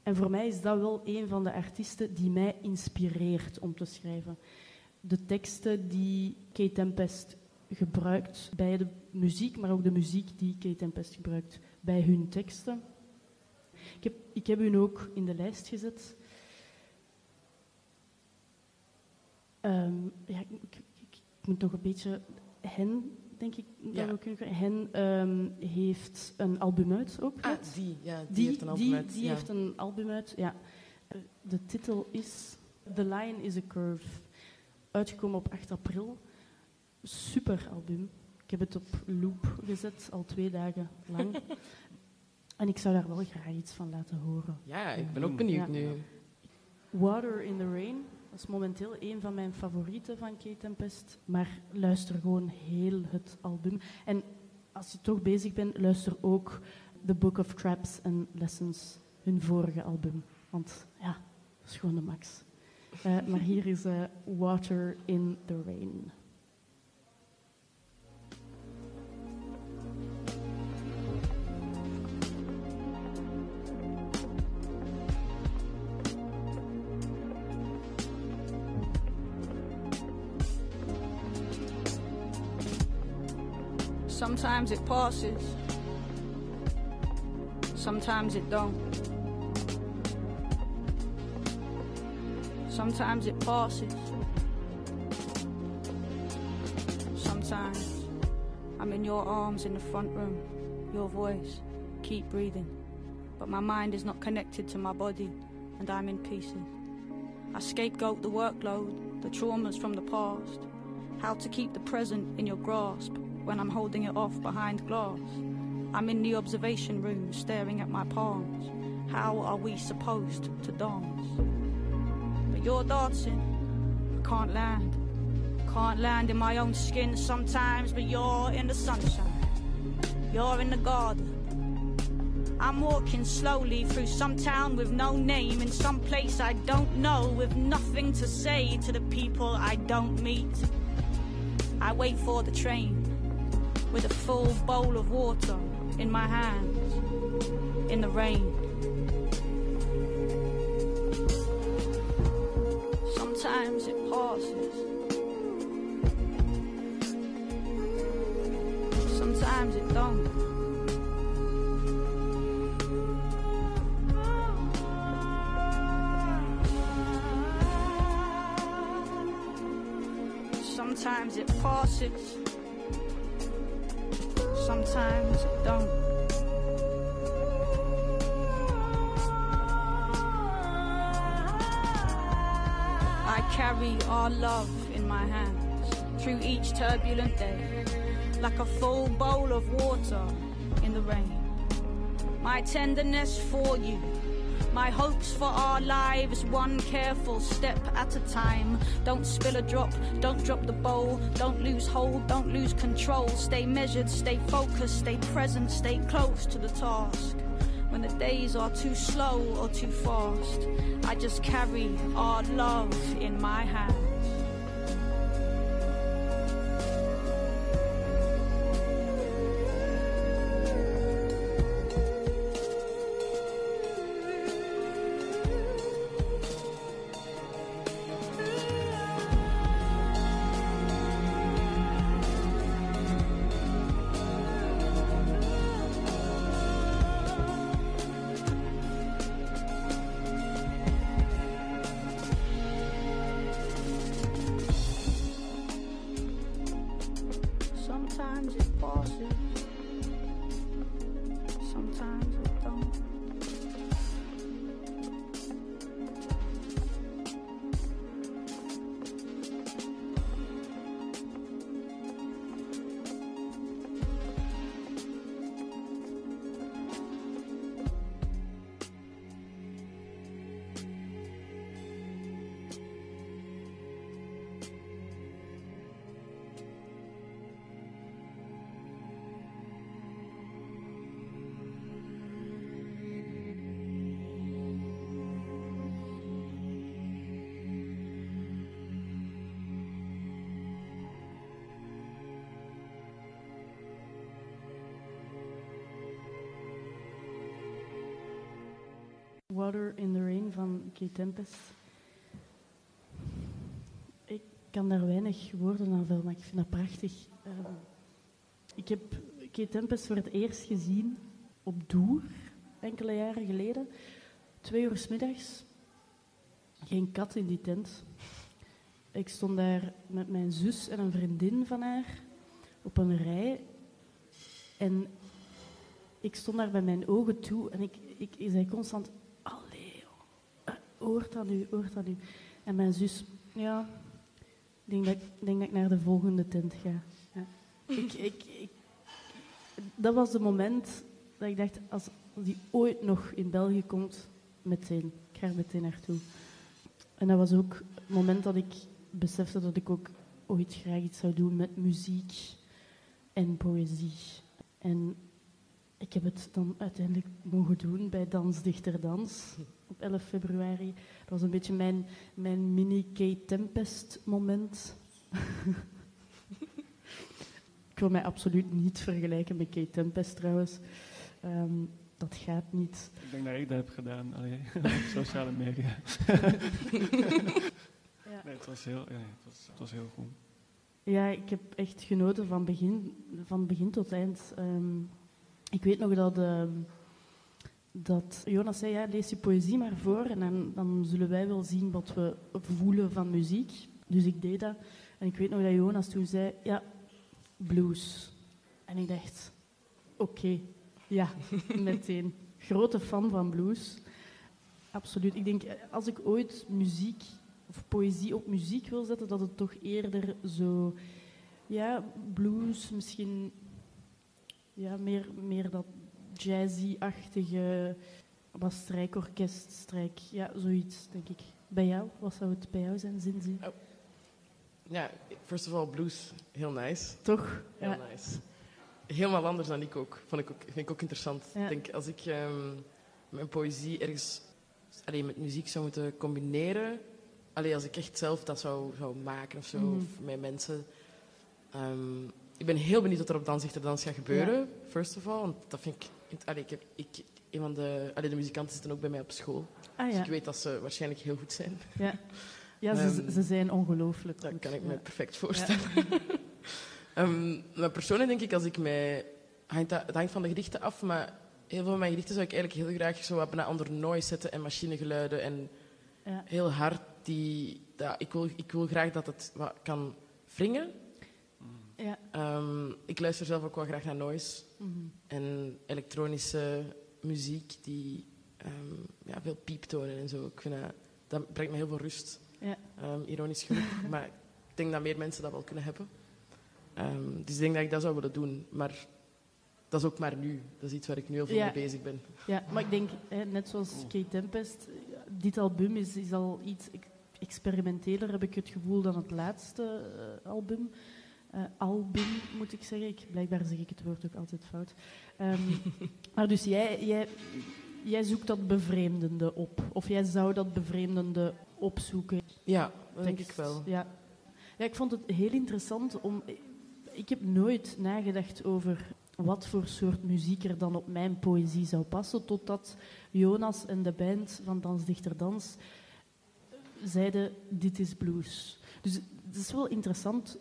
S1: En voor mij is dat wel een van de artiesten die mij inspireert om te schrijven. De teksten die Kate Tempest gebruikt bij de muziek, maar ook de muziek die Kate Tempest gebruikt bij hun teksten. Ik heb, ik heb hun ook in de lijst gezet. Ehm, ja, ik, ik- moet nog een beetje hen, denk ik. Dat
S2: Ja.
S1: we kunnen, hen ehm, heeft een album uit ook.
S2: Ah, die, ja, die,
S1: Die,
S2: heeft een album
S1: die,
S2: uit.
S1: die
S2: ja.
S1: heeft een album uit, ja. De titel is The Lion is a Curve. Uitgekomen op 8 april. Super album. Ik heb het op loop gezet, al twee dagen lang. en ik zou daar wel graag iets van laten horen.
S2: ja, ik ben ook benieuwd
S1: Ja.
S2: nu.
S1: Water in the Rain. Dat is momenteel een van mijn favorieten van Kate Tempest. Maar luister gewoon heel het album. En als je toch bezig bent, luister ook The Book of Traps and Lessons, hun vorige album. Want ja, dat is gewoon de max. Eh, maar hier is eh, Water in the Rain.
S8: Sometimes it passes. Sometimes it don't. Sometimes it passes. Sometimes I'm in your arms in the front room. Your voice, keep breathing. But my mind is not connected to my body, and I'm in pieces. I scapegoat the workload, the traumas from the past. How to keep the present in your grasp when I'm holding it off behind glass. I'm in the observation room staring at my palms. How are we supposed to dance? But you're dancing. I can't land, Can't land in my own skin sometimes, but you're in the sunshine. You're in the garden. I'm walking slowly through some town with no name, in some place I don't know, with nothing to say to the people I don't meet. I wait for the train with a full bowl of water in my hands in the rain. Sometimes it passes. Sometimes it don't. In the rain. My tenderness for you, my hopes for our lives, one careful step at a time. Don't spill a drop, don't drop the bowl, don't lose hold, don't lose control. Stay measured, stay focused, stay present, stay close to the task. When the days are too slow or too fast, I just carry our love in my hands.
S1: Water in the Rain van Kate Tempest. Ik kan daar weinig woorden aan vullen, maar ik vind dat prachtig. Ehm, ik heb Kate Tempest voor het eerst gezien op Doer, enkele jaren geleden. Twee uur 's middags. Geen kat in die tent. Ik stond daar met mijn zus en een vriendin van haar op een rij. En ik stond daar bij mijn ogen toe en ik, ik, ik zei constant... Hoort dat nu, hoort dat nu? En mijn zus... Ja, ik denk dat ik, denk dat ik naar de volgende tent ga. Ja. Ik, ik, dat was het moment dat ik dacht, als die ooit nog in België komt, meteen. Ik ga er meteen naartoe. En dat was ook het moment dat ik besefte dat ik ook ooit graag iets zou doen met muziek en poëzie. En ik heb het dan uiteindelijk mogen doen bij Dans Dichter Dans 11 februari. Dat was een beetje mijn, mijn mini Kate Tempest moment. ik wil mij absoluut niet vergelijken met Kate Tempest trouwens. Ehm, dat gaat niet.
S3: Ik denk dat ik dat heb gedaan allee, op sociale media.
S1: Ja.
S3: Nee, het was heel, ja, het was, het was heel goed.
S1: Ja, ik heb echt genoten van begin, van begin tot eind. Ehm, ik weet nog dat, ehm, dat Jonas zei, ja, lees je poëzie maar voor en dan, dan zullen wij wel zien wat we voelen van muziek. Dus ik deed dat. En ik weet nog dat Jonas toen zei, ja, blues. En ik dacht, oké, ja, meteen. Grote fan van blues. Absoluut. Ik denk, als ik ooit muziek of poëzie op muziek wil zetten, dat het toch eerder zo, ja, blues, misschien, ja, meer, meer dat jazzy-achtige, wat strijkorkest, strijk, ja, zoiets, denk ik. Bij jou, wat zou het bij jou zijn, Zinzi?
S2: Ja, first of all, blues, heel nice.
S1: Toch?
S2: Heel
S1: Ja.
S2: nice. Helemaal anders dan ik ook. Vond ik ook vind ik ook interessant.
S1: Ja.
S2: Ik denk, als ik ehm, mijn poëzie ergens allee, met muziek zou moeten combineren... Allee, als ik echt zelf dat zou, zou maken of zo,
S1: Mhm.
S2: of met mensen... ehm, ik ben heel benieuwd wat er op Dans Dans gaat gebeuren, first of all. Want dat vind ik... Allee, ik heb, ik, een van de, allee, de muzikanten zitten ook bij mij op school.
S1: Ah
S2: Dus
S1: ja.
S2: ik weet dat ze waarschijnlijk heel goed zijn.
S1: Ja, ja ze,
S2: Ehm,
S1: ze zijn ongelooflijk
S2: Dat kan ik me
S1: Ja.
S2: perfect voorstellen. Ehm, maar persoonlijk denk ik, als ik mij... Hangt dat, het hangt van de gedichten af, maar heel veel van mijn gedichten zou ik eigenlijk heel graag zo wat bijna onder noise zetten en machinegeluiden en
S1: Ja.
S2: heel hard die... Dat, ik, wil, ik wil graag dat het wat kan wringen.
S1: Ja.
S2: Ehm, ik luister zelf ook wel graag naar noise
S1: Mhm.
S2: en elektronische muziek die ehm, ja, veel pieptonen en zo. Ik vind dat, dat brengt me heel veel rust.
S1: Ja.
S2: Ehm, ironisch genoeg. maar ik denk dat meer mensen dat wel kunnen hebben. Dus ik denk dat ik dat zou willen doen. Maar dat is ook maar nu. Dat is iets waar ik nu heel veel
S1: Ja.
S2: mee bezig ben.
S1: Ja, maar ik denk, hè, net zoals Kate Tempest, dit album is, is al iets ex- experimenteler, heb ik het gevoel, dan het laatste eh, album. Eh, album, moet ik zeggen. Ik, blijkbaar zeg ik het woord ook altijd fout. Ehm, maar dus jij, jij, jij zoekt dat bevreemdende op. Of jij zou dat bevreemdende opzoeken.
S2: Ja, dat denk ik wel.
S1: Ja. ja, ik vond het heel interessant om. Ik heb nooit nagedacht over wat voor soort muziek er dan op mijn poëzie zou passen, totdat Jonas en de band van Dans Dichter Dans zeiden: Dit is blues. Dus het is wel interessant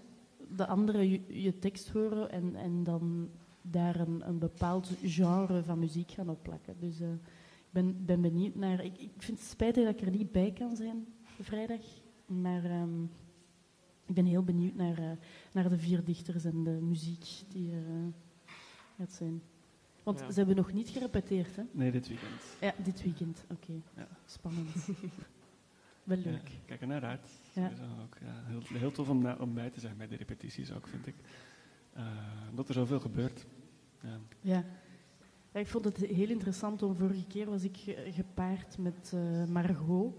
S1: de anderen je, je tekst horen en, en dan daar een, een bepaald genre van muziek gaan opplakken. Dus eh, ik ben, ben benieuwd naar. Ik, ik vind het spijtig dat ik er niet bij kan zijn vrijdag. Maar ehm, ik ben heel benieuwd naar, eh, naar de vier dichters en de muziek die er eh, gaat zijn. Want
S2: Ja.
S1: ze hebben nog niet gerepeteerd, hè?
S3: Nee, dit weekend.
S1: Ja, dit weekend. Oké,
S3: Ja.
S1: spannend. Wel leuk.
S3: Ja, kijk er naar uit.
S1: Ja.
S3: Ook, ja, heel, heel tof om, om bij te zijn bij de repetities ook, vind ik. Eh, dat er zoveel gebeurt. Ja.
S1: Ja. Ik vond het heel interessant, om vorige keer was ik ge- gepaard met eh, Margot,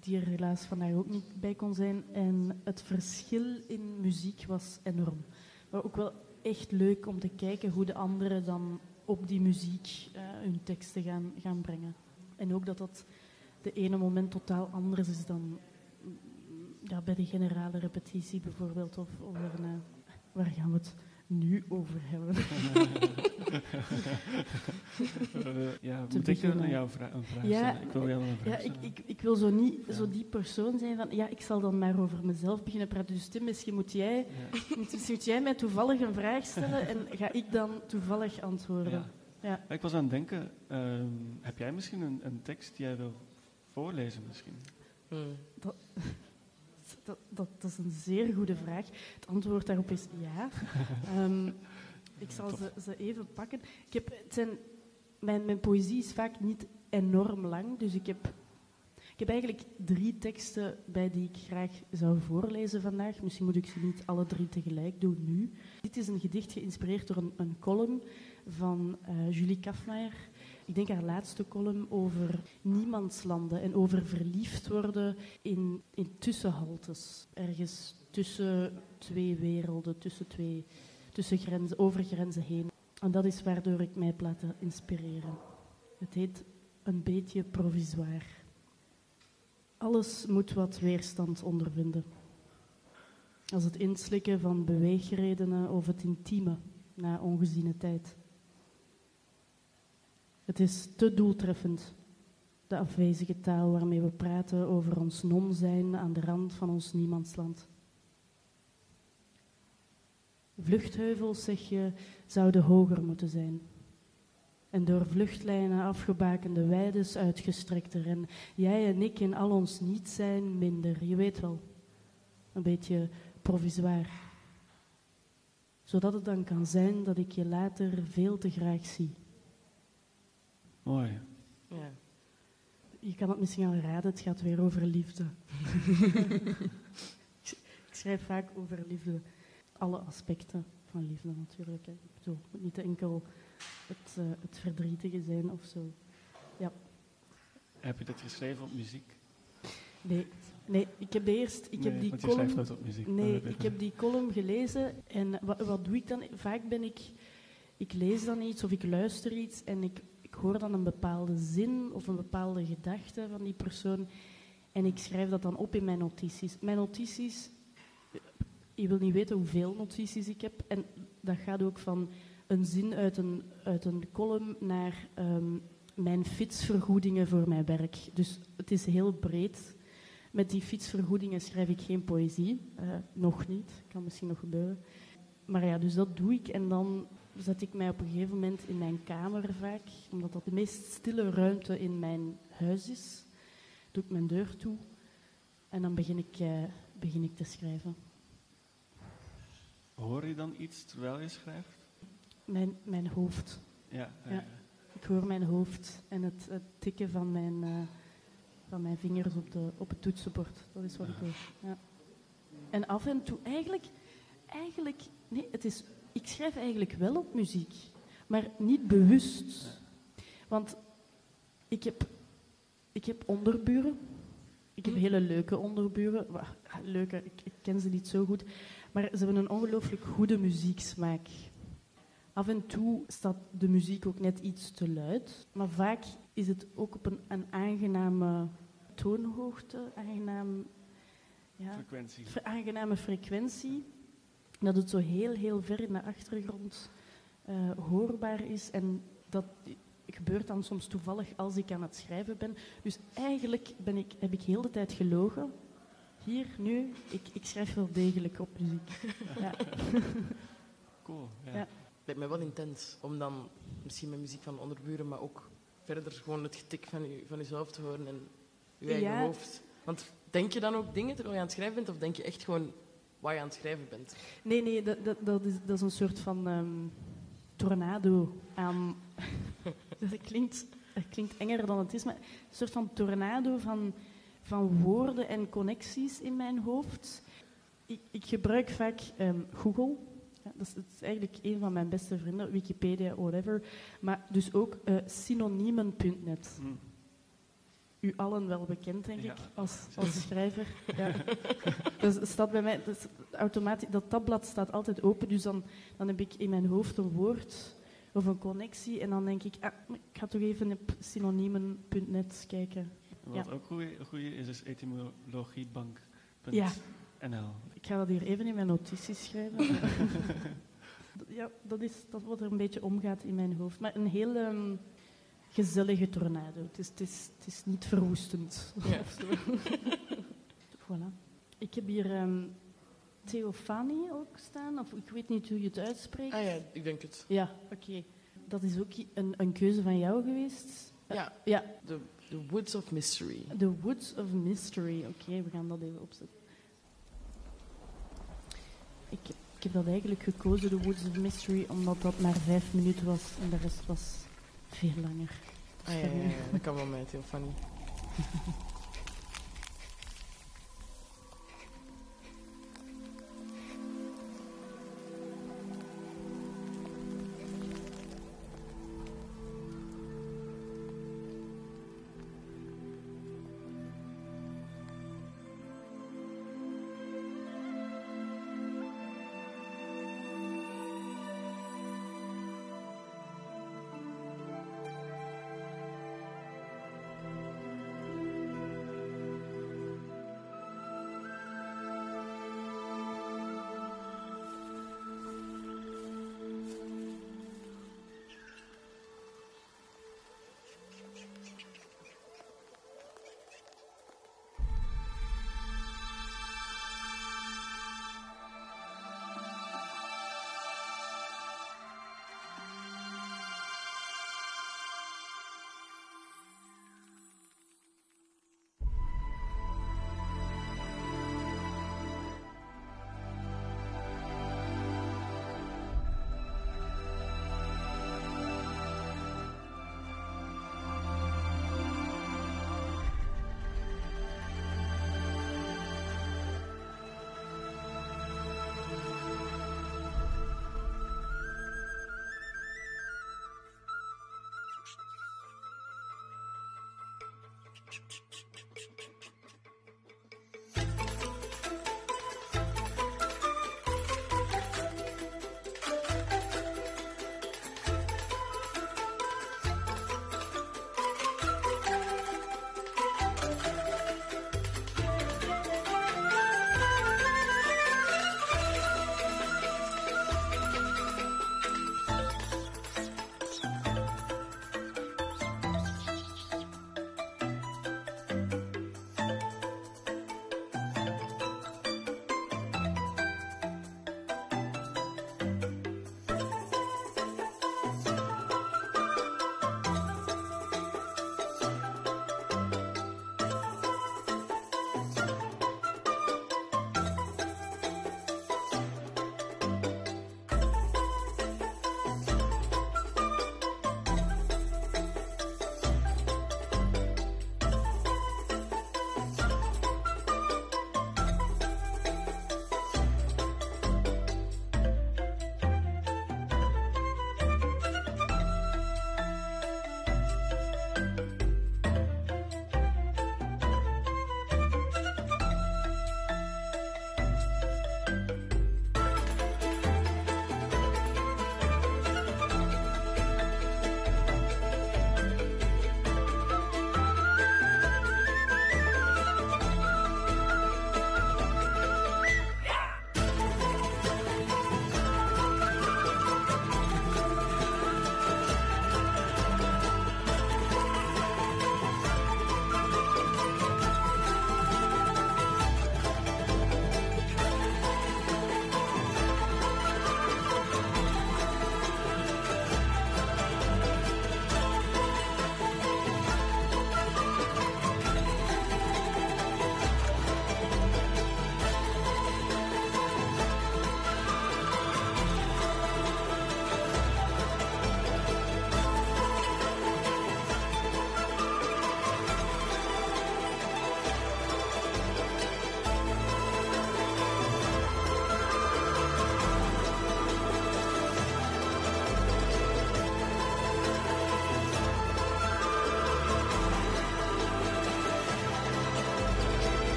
S1: die er helaas vandaag ook niet bij kon zijn. En het verschil in muziek was enorm. Maar ook wel echt leuk om te kijken hoe de anderen dan op die muziek eh, hun teksten gaan, gaan brengen. En ook dat dat de ene moment totaal anders is dan mm, ja, bij de generale repetitie bijvoorbeeld. Of, of daarna. Waar gaan we het nu over hebben?
S3: Eh, ja, moet ik
S1: beginnen.
S3: aan jou vra- een vraag
S1: Ja,
S3: stellen? Ik wil jou een vraag
S1: Ja, ik,
S3: stellen.
S1: ik, ik wil zo niet
S3: Ja.
S1: zo die persoon zijn van... Ja, ik zal dan maar over mezelf beginnen praten. Dus Tim, misschien moet jij, moet, misschien moet jij mij toevallig een vraag stellen en ga ik dan toevallig antwoorden.
S3: Ja.
S1: Ja.
S3: Ik was aan het denken, ehm, heb jij misschien een, een tekst die jij wil voorlezen misschien?
S2: Hmm.
S1: Dat, dat, dat is een zeer goede vraag. Het antwoord daarop is ja. Ehm, ik zal ze, ze even pakken. Ik heb, het zijn, mijn, mijn poëzie is vaak niet enorm lang, dus ik heb, ik heb eigenlijk drie teksten bij die ik graag zou voorlezen vandaag. Misschien moet ik ze niet alle drie tegelijk doen nu. Dit is een gedicht geïnspireerd door een, een column van eh, Julie Kafmaier. Ik denk haar laatste column over niemandslanden en over verliefd worden in, in tussenhaltes. Ergens tussen twee werelden, tussen, twee, tussen grenzen, over grenzen heen. En dat is waardoor ik mij heb laten inspireren. Het heet een beetje provisoir. Alles moet wat weerstand ondervinden. Als het inslikken van beweegredenen of het intieme na ongeziene tijd. Het is te doeltreffend, de afwezige taal waarmee we praten over ons non-zijn aan de rand van ons niemandsland. Vluchtheuvels, zeg je, zouden hoger moeten zijn. En door vluchtlijnen afgebakende weides uitgestrekter. En jij en ik in al ons niet zijn minder. Je weet wel, een beetje provisoir. Zodat het dan kan zijn dat ik je later veel te graag zie.
S3: Mooi.
S2: Ja.
S1: Je kan het misschien al raden, het gaat weer over liefde. ik schrijf vaak over liefde. Alle aspecten van liefde natuurlijk. Hè. Ik bedoel, het moet niet enkel het, eh, het verdrietige zijn of zo.
S3: Heb je dit geschreven op muziek?
S1: Nee, Nee, ik heb eerst... Ik
S3: Nee,
S1: heb die
S3: want je
S1: column...
S3: op muziek.
S1: Nee,
S3: Dat
S1: ik heb die column gelezen en wat, wat doe ik dan? Vaak ben ik... Ik lees dan iets of ik luister iets en ik hoor dan een bepaalde zin of een bepaalde gedachte van die persoon en ik schrijf dat dan op in mijn notities. Mijn notities... Je wil niet weten hoeveel notities ik heb en dat gaat ook van een zin uit een, uit een column naar ehm, mijn fietsvergoedingen voor mijn werk. Dus het is heel breed. Met die fietsvergoedingen schrijf ik geen poëzie. Eh, nog niet. Kan misschien nog gebeuren. Maar ja, dus dat doe ik. En dan zet ik mij op een gegeven moment in mijn kamer vaak. Omdat dat de meest stille ruimte in mijn huis is. Doe ik mijn deur toe. En dan begin ik, eh, begin ik te schrijven.
S3: Hoor je dan iets terwijl je schrijft?
S1: Mijn, mijn hoofd.
S3: Ja. eh,
S1: Ja. Ik hoor mijn hoofd en het, het tikken van mijn, eh, van mijn vingers op, de, op het toetsenbord. Dat is wat ik hoor. Ja. En af en toe, eigenlijk, eigenlijk, nee, het is, ik schrijf eigenlijk wel op muziek, maar niet bewust. Want ik heb, ik heb onderburen. Ik heb hele leuke onderburen. Leuke, ik, ik ken ze niet zo goed. Maar ze hebben een ongelooflijk goede muzieksmaak. Af en toe staat de muziek ook net iets te luid, maar vaak is het ook op een, een aangename toonhoogte, aangenaam, ja,
S3: Frequentie.
S1: fre- aangename frequentie, dat het zo heel, heel ver in de achtergrond eh, hoorbaar is. En dat gebeurt dan soms toevallig als ik aan het schrijven ben. Dus eigenlijk ben ik, heb ik heel de tijd gelogen. Hier, nu, ik, ik schrijf wel degelijk op muziek. Ja.
S3: Cool. Ja.
S1: Ja.
S2: lijkt mij wel intens. Om dan misschien met muziek van onderburen, maar ook verder gewoon het getik van, je, van jezelf te horen en je eigen
S1: Ja.
S2: hoofd. Want denk je dan ook dingen terwijl je aan het schrijven bent, of denk je echt gewoon waar je aan het schrijven bent?
S1: Nee, nee, dat, dat, dat, is, dat is een soort van ehm, tornado aan. dat, klinkt, dat klinkt enger dan het is, maar een soort van tornado van, van woorden en connecties in mijn hoofd. Ik, ik gebruik vaak ehm, Google. Ja, dat, is, dat is eigenlijk een van mijn beste vrienden, Wikipedia, whatever. Maar dus ook eh, synoniemen.net. U allen wel bekend, denk ik, als, als schrijver. Ja. Dus staat bij mij, dus automatisch, dat tabblad staat altijd open, dus dan, dan heb ik in mijn hoofd een woord of een connectie en dan denk ik, ah, ik ga toch even op synoniemen.net kijken.
S3: Wat
S1: Ja.
S3: ook goeie is, is etymologiebank.nl.
S1: Ja. Ik ga dat hier even in mijn notities schrijven. ja, dat is dat wat er een beetje omgaat in mijn hoofd. Maar een heel ehm, gezellige tornado. Het is, het is, het is niet verwoestend.
S2: Ja.
S1: voilà. Ik heb hier ehm Theophanie ook staan, of ik weet niet hoe je het uitspreekt.
S2: Ah ja, ik denk het.
S1: Ja, oké. Dat is ook een, een keuze van jou geweest?
S2: Ja,
S1: Ja,
S2: The, the Woods of Mystery.
S1: The Woods of Mystery. Oké, we gaan dat even opzetten. Ik ik heb dat eigenlijk gekozen, The Woods of Mystery, omdat dat maar vijf minuten was en de rest was veel langer.
S2: Ah ja, ja, ja, dat kan wel mij, heel funny.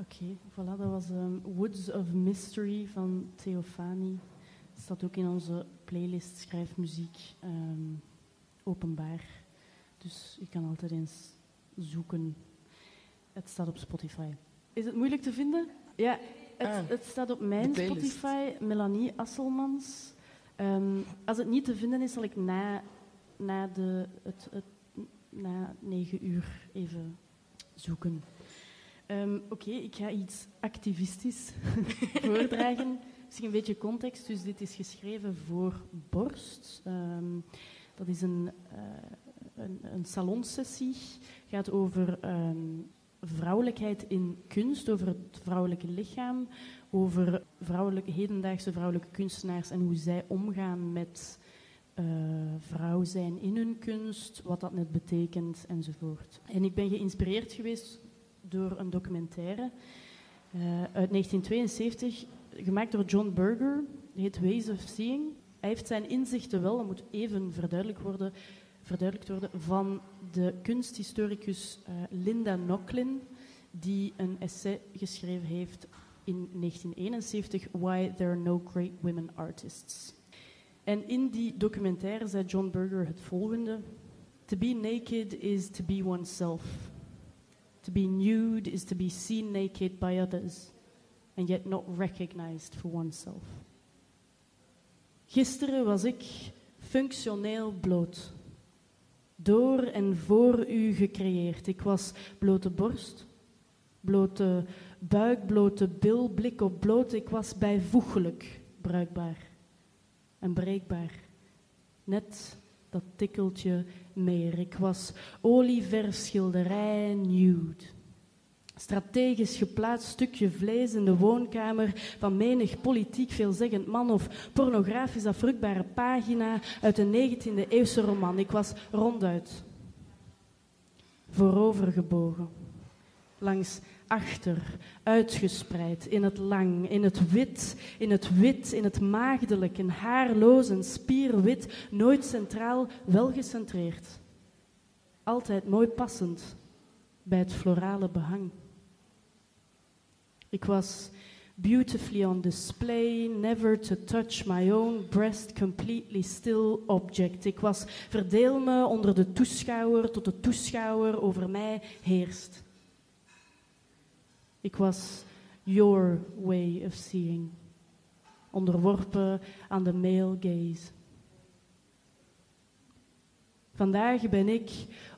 S1: Oké, voilà, dat was ehm, Woods of Mystery van Theophani. Het staat ook in onze playlist Schrijfmuziek ehm, openbaar. Dus je kan altijd eens zoeken. Het staat op Spotify. Is het moeilijk te vinden? Ja, het,
S2: Ah,
S1: het staat op mijn. Spotify, Melanie Asselmans. Ehm, als het niet te vinden is, zal ik na, na, de, het, het, na negen uur even zoeken. Ehm, Oké, ik ga iets activistisch voordragen. Misschien een beetje context. Dus dit is geschreven voor Borst. Ehm, dat is een, eh, een, een salonsessie. gaat over ehm, vrouwelijkheid in kunst, over het vrouwelijke lichaam, over vrouwelijke, hedendaagse vrouwelijke kunstenaars en hoe zij omgaan met eh, vrouw zijn in hun kunst, wat dat net betekent enzovoort. En ik ben geïnspireerd geweest door een documentaire eh, uit 1972, gemaakt door John Berger, heet Ways of Seeing. Hij heeft zijn inzichten wel, dat moet even verduidelijkt worden, verduidelijkt worden van de kunsthistoricus eh, Linda Nochlin, die een essay geschreven heeft in 1971, Why There Are No Great Women Artists. En in die documentaire zei John Berger het volgende. To be naked is to be oneself. To be nude is to be seen naked by others and yet not recognized for oneself. Gisteren was ik functioneel bloot. Door en voor u gecreëerd. Ik was blote borst, blote buik, blote bil, blik op bloot. Ik was bijvoeglijk bruikbaar en breekbaar. Net dat tikkeltje meer. Ik was olieverfschilderij nude. Strategisch geplaatst stukje vlees in de woonkamer van menig politiek veelzeggend man of pornografisch afrukbare pagina uit een 19e eeuwse roman. Ik was ronduit, voorovergebogen, langs achter, uitgespreid, in het lang, in het wit, in het wit, in het maagdelijk, en haarloos en spierwit, nooit centraal, wel gecentreerd. Altijd mooi passend bij het florale behang. Ik was beautifully on display, never to touch my own breast, completely still object. Ik was verdeel me onder de toeschouwer tot de toeschouwer over mij heerst. Ik was your way of seeing, onderworpen aan de male gaze. Vandaag ben ik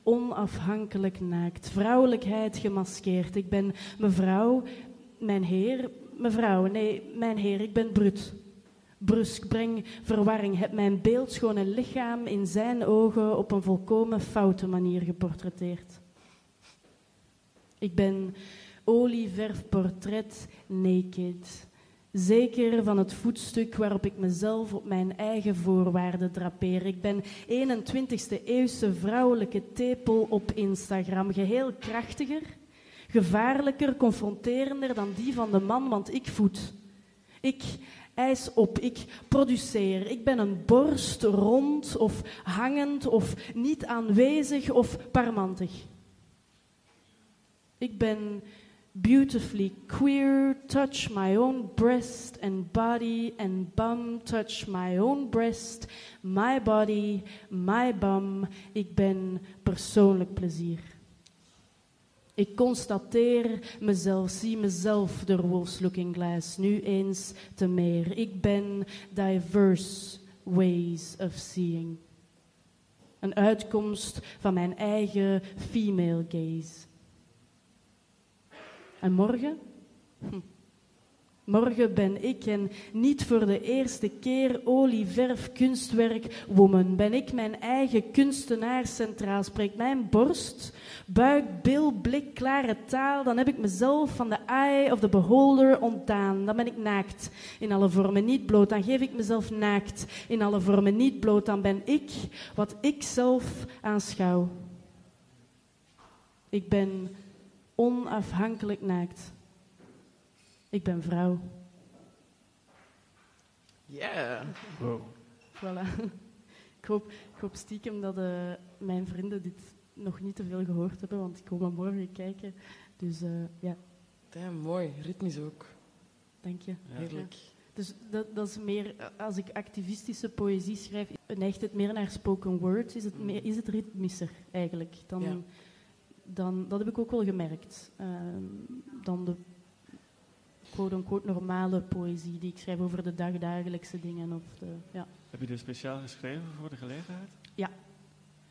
S1: onafhankelijk naakt, vrouwelijkheid gemaskeerd. Ik ben mevrouw, mijn heer, mevrouw, nee, mijn heer, ik ben brut. Brusk, breng verwarring, heb mijn beeldschone lichaam in zijn ogen op een volkomen foute manier geportretteerd. Ik ben olieverfportret naked. Zeker van het voetstuk waarop ik mezelf op mijn eigen voorwaarden drapeer. Ik ben 21ste eeuwse vrouwelijke tepel op Instagram. Geheel krachtiger, gevaarlijker, confronterender dan die van de man, want ik voed. Ik eis op, ik produceer. Ik ben een borst, rond of hangend of niet aanwezig of parmantig. Ik ben beautifully queer, touch my own breast and body and bum, touch my own breast, my body, my bum. Ik ben persoonlijk plezier. Ik constateer mezelf, zie mezelf door Wolf's Looking Glass, nu eens te meer. Ik ben diverse ways of seeing. Een uitkomst van mijn eigen female gaze. En morgen? Hm. Morgen ben ik en niet voor de eerste keer olieverf kunstwerk woman. Ben ik mijn eigen kunstenaar centraal? Spreekt mijn borst, buik, bil, blik, klare taal? Dan heb ik mezelf van de eye of the beholder ontdaan. Dan ben ik naakt in alle vormen, niet bloot. Dan geef ik mezelf naakt in alle vormen, niet bloot. Dan ben ik wat ik zelf aanschouw. Ik ben onafhankelijk naakt. Ik ben vrouw.
S2: Yeah.
S3: Wow.
S1: Voilà. Ik hoop, ik hoop stiekem dat eh, mijn vrienden dit nog niet te veel gehoord hebben, want ik kom er morgen kijken. Dus eh, ja,
S2: Damn, mooi. Ritmisch ook.
S1: Denk je?
S3: Ja.
S2: Heerlijk.
S1: Dus dat, dat is meer, als ik activistische poëzie schrijf, neigt het meer naar spoken word, is het, meer, is het ritmischer eigenlijk. Dan,
S2: Ja.
S1: Dan, dat heb ik ook wel gemerkt. Ehm, dan de quote-unquote normale poëzie die ik schrijf over de dagdagelijkse dingen. Of de, ja.
S3: Heb je dit speciaal geschreven voor de gelegenheid?
S1: Ja.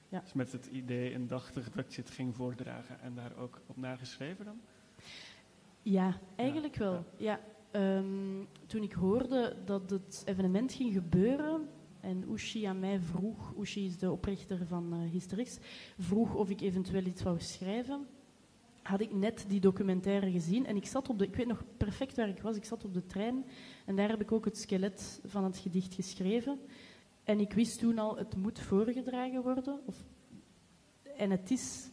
S1: Ja.
S3: Dus met het idee indachtig dat je het ging voordragen en daar ook op nageschreven dan?
S1: ja, eigenlijk wel. Ja. Ehm, toen ik hoorde dat het evenement ging gebeuren en Ushi aan mij vroeg, Ushi is de oprichter van eh Hysterix, vroeg of ik eventueel iets wou schrijven, had ik net die documentaire gezien en ik zat op de, ik weet nog perfect waar ik was, ik zat op de trein en daar heb ik ook het skelet van het gedicht geschreven. En ik wist toen al, het moet voorgedragen worden. Of, en het is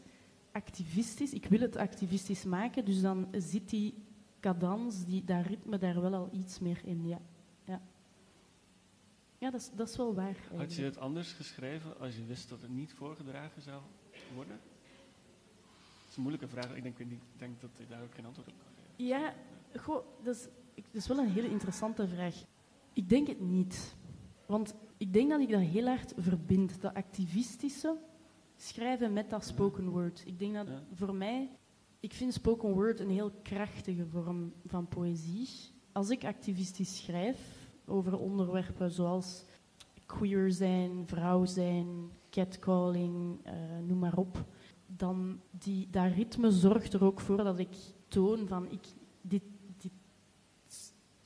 S1: activistisch, ik wil het activistisch maken, dus dan zit die cadans, die, dat ritme daar wel al iets meer in, ja. Ja, dat, is, dat is wel waar.
S3: Had je het anders geschreven als je wist dat het niet voorgedragen zou worden? Dat is een moeilijke vraag. Ik denk, ik denk dat ik daar ook geen antwoord op kan geven.
S1: Ja, goh, dat is, ik- dat is wel een hele interessante vraag. Ik denk het niet. Want ik denk dat ik dat heel hard verbind. Dat activistische schrijven met dat spoken word. Ik denk dat
S3: Ja.
S1: voor mij... Ik vind spoken word een heel krachtige vorm van poëzie. Als ik activistisch schrijf over onderwerpen zoals queer zijn, vrouw zijn, catcalling, eh, noem maar op, dan die, dat ritme zorgt er ook voor dat ik toon van ik, dit,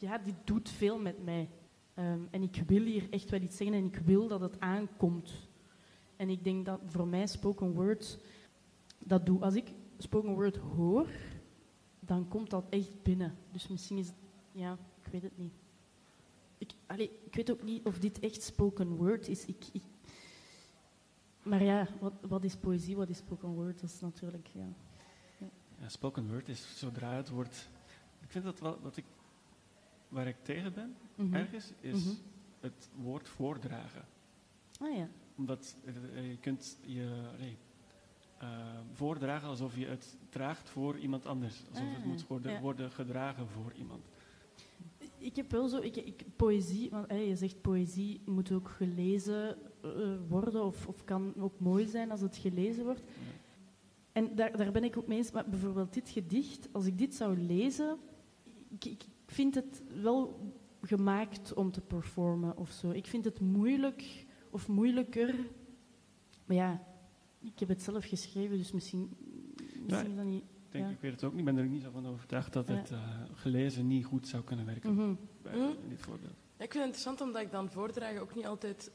S1: ja, dit doet veel met mij. Ehm, en ik wil hier echt wel iets zeggen en ik wil dat het aankomt. En ik denk dat voor mij spoken word, dat doe. Als ik spoken word hoor, dan komt dat echt binnen. Dus misschien is het, ja, ik weet het niet. Ik, allee, ik weet ook niet of dit echt spoken word is. Ik, ik, maar ja, wat, wat is poëzie, wat is spoken word? Dat is natuurlijk, ja.
S3: Ja, spoken word is zodra het wordt. Ik vind dat wel dat ik. Waar ik tegen ben,
S1: Mhm.
S3: ergens, is
S1: Mhm.
S3: het woord voordragen.
S1: Ah ja.
S3: Omdat eh, je kunt je nee, eh, voordragen alsof je het draagt voor iemand anders. Alsof het
S1: Ah,
S3: moet worden,
S1: ja.
S3: worden gedragen voor iemand.
S1: Ik heb wel zo, ik, ik, poëzie, want hey, je zegt poëzie moet ook gelezen eh, worden of, of kan ook mooi zijn als het gelezen wordt. En daar, daar ben ik ook mee eens, maar bijvoorbeeld dit gedicht, als ik dit zou lezen, ik, ik vind het wel gemaakt om te performen of zo. Ik vind het moeilijk of moeilijker, maar ja, ik heb het zelf geschreven, dus misschien, misschien is dat niet...
S3: Ik denk,
S1: Ja.
S3: ik weet het ook niet, ik ben er niet zo van overtuigd dat
S1: Ja.
S3: het eh, gelezen niet goed zou kunnen werken.
S1: Mhm.
S3: Bij
S2: Mhm.
S3: dit voorbeeld.
S2: Ja, ik vind het interessant omdat ik dan voordragen ook niet altijd...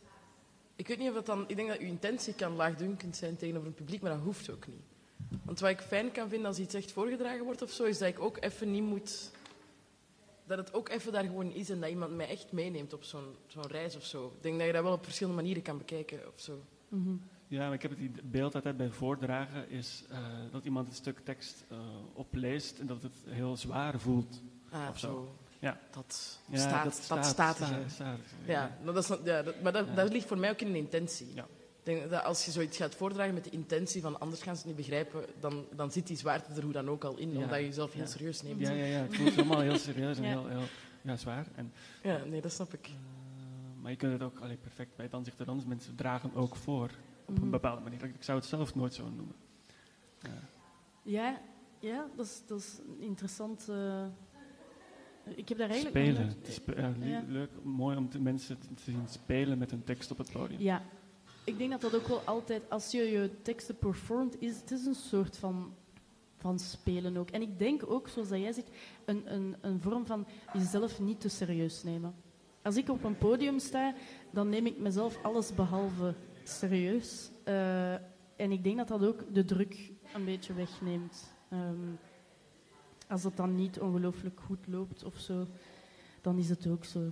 S2: Ik weet niet of dat dan... Ik denk dat uw intentie kan laagdunkend zijn tegenover een publiek, maar dat hoeft ook niet. Want wat ik fijn kan vinden als iets echt voorgedragen wordt of zo, is dat ik ook even niet moet... Dat het ook even daar gewoon is en dat iemand mij echt meeneemt op zo'n zo'n reis of zo. Ik denk dat je dat wel op verschillende manieren kan bekijken of zo.
S1: Mhm.
S3: Ja, maar ik heb het beeld altijd bij voordragen is eh, dat iemand een stuk tekst eh, opleest en dat het heel zwaar voelt.
S2: Ah,
S3: Of zo.
S2: zo.
S3: Ja.
S2: Dat
S3: Ja,
S2: staat, dat staat,
S3: staat,
S2: staat,
S3: staat,
S2: Ja, nou, dat is, ja dat, maar dat, dat ligt voor mij ook in een intentie. Ik denk dat als je zoiets gaat voordragen met de intentie van anders gaan ze het niet begrijpen, dan, dan zit die zwaarte er hoe dan ook al in, omdat je jezelf heel serieus neemt.
S3: Ja, ja, ja, het voelt allemaal heel serieus en heel, heel ja, zwaar. En,
S2: Ja, nee, dat snap ik.
S3: eh, maar je kunt het ook allee, perfect bij dan zegt er anders. Mensen dragen ook voor op een bepaalde manier. Ik zou het zelf nooit zo noemen. Ja.
S1: Ja, ja dat, is, dat is een interessant. eh, ik heb daar eigenlijk.
S3: Spelen. Het is ja,
S1: Ja.
S3: Leuk, mooi om de mensen te te zien spelen met hun tekst op het podium.
S1: Ja, ik denk dat dat ook wel altijd, als je je teksten performt, is het is een soort van, van spelen ook. En ik denk ook, zoals dat jij zegt, een, een, een vorm van jezelf niet te serieus nemen. Als ik op een podium sta, dan neem ik mezelf alles behalve serieus. Eh, en ik denk dat dat ook de druk een beetje wegneemt. Ehm, als het dan niet ongelooflijk goed loopt of zo, dan is het ook zo.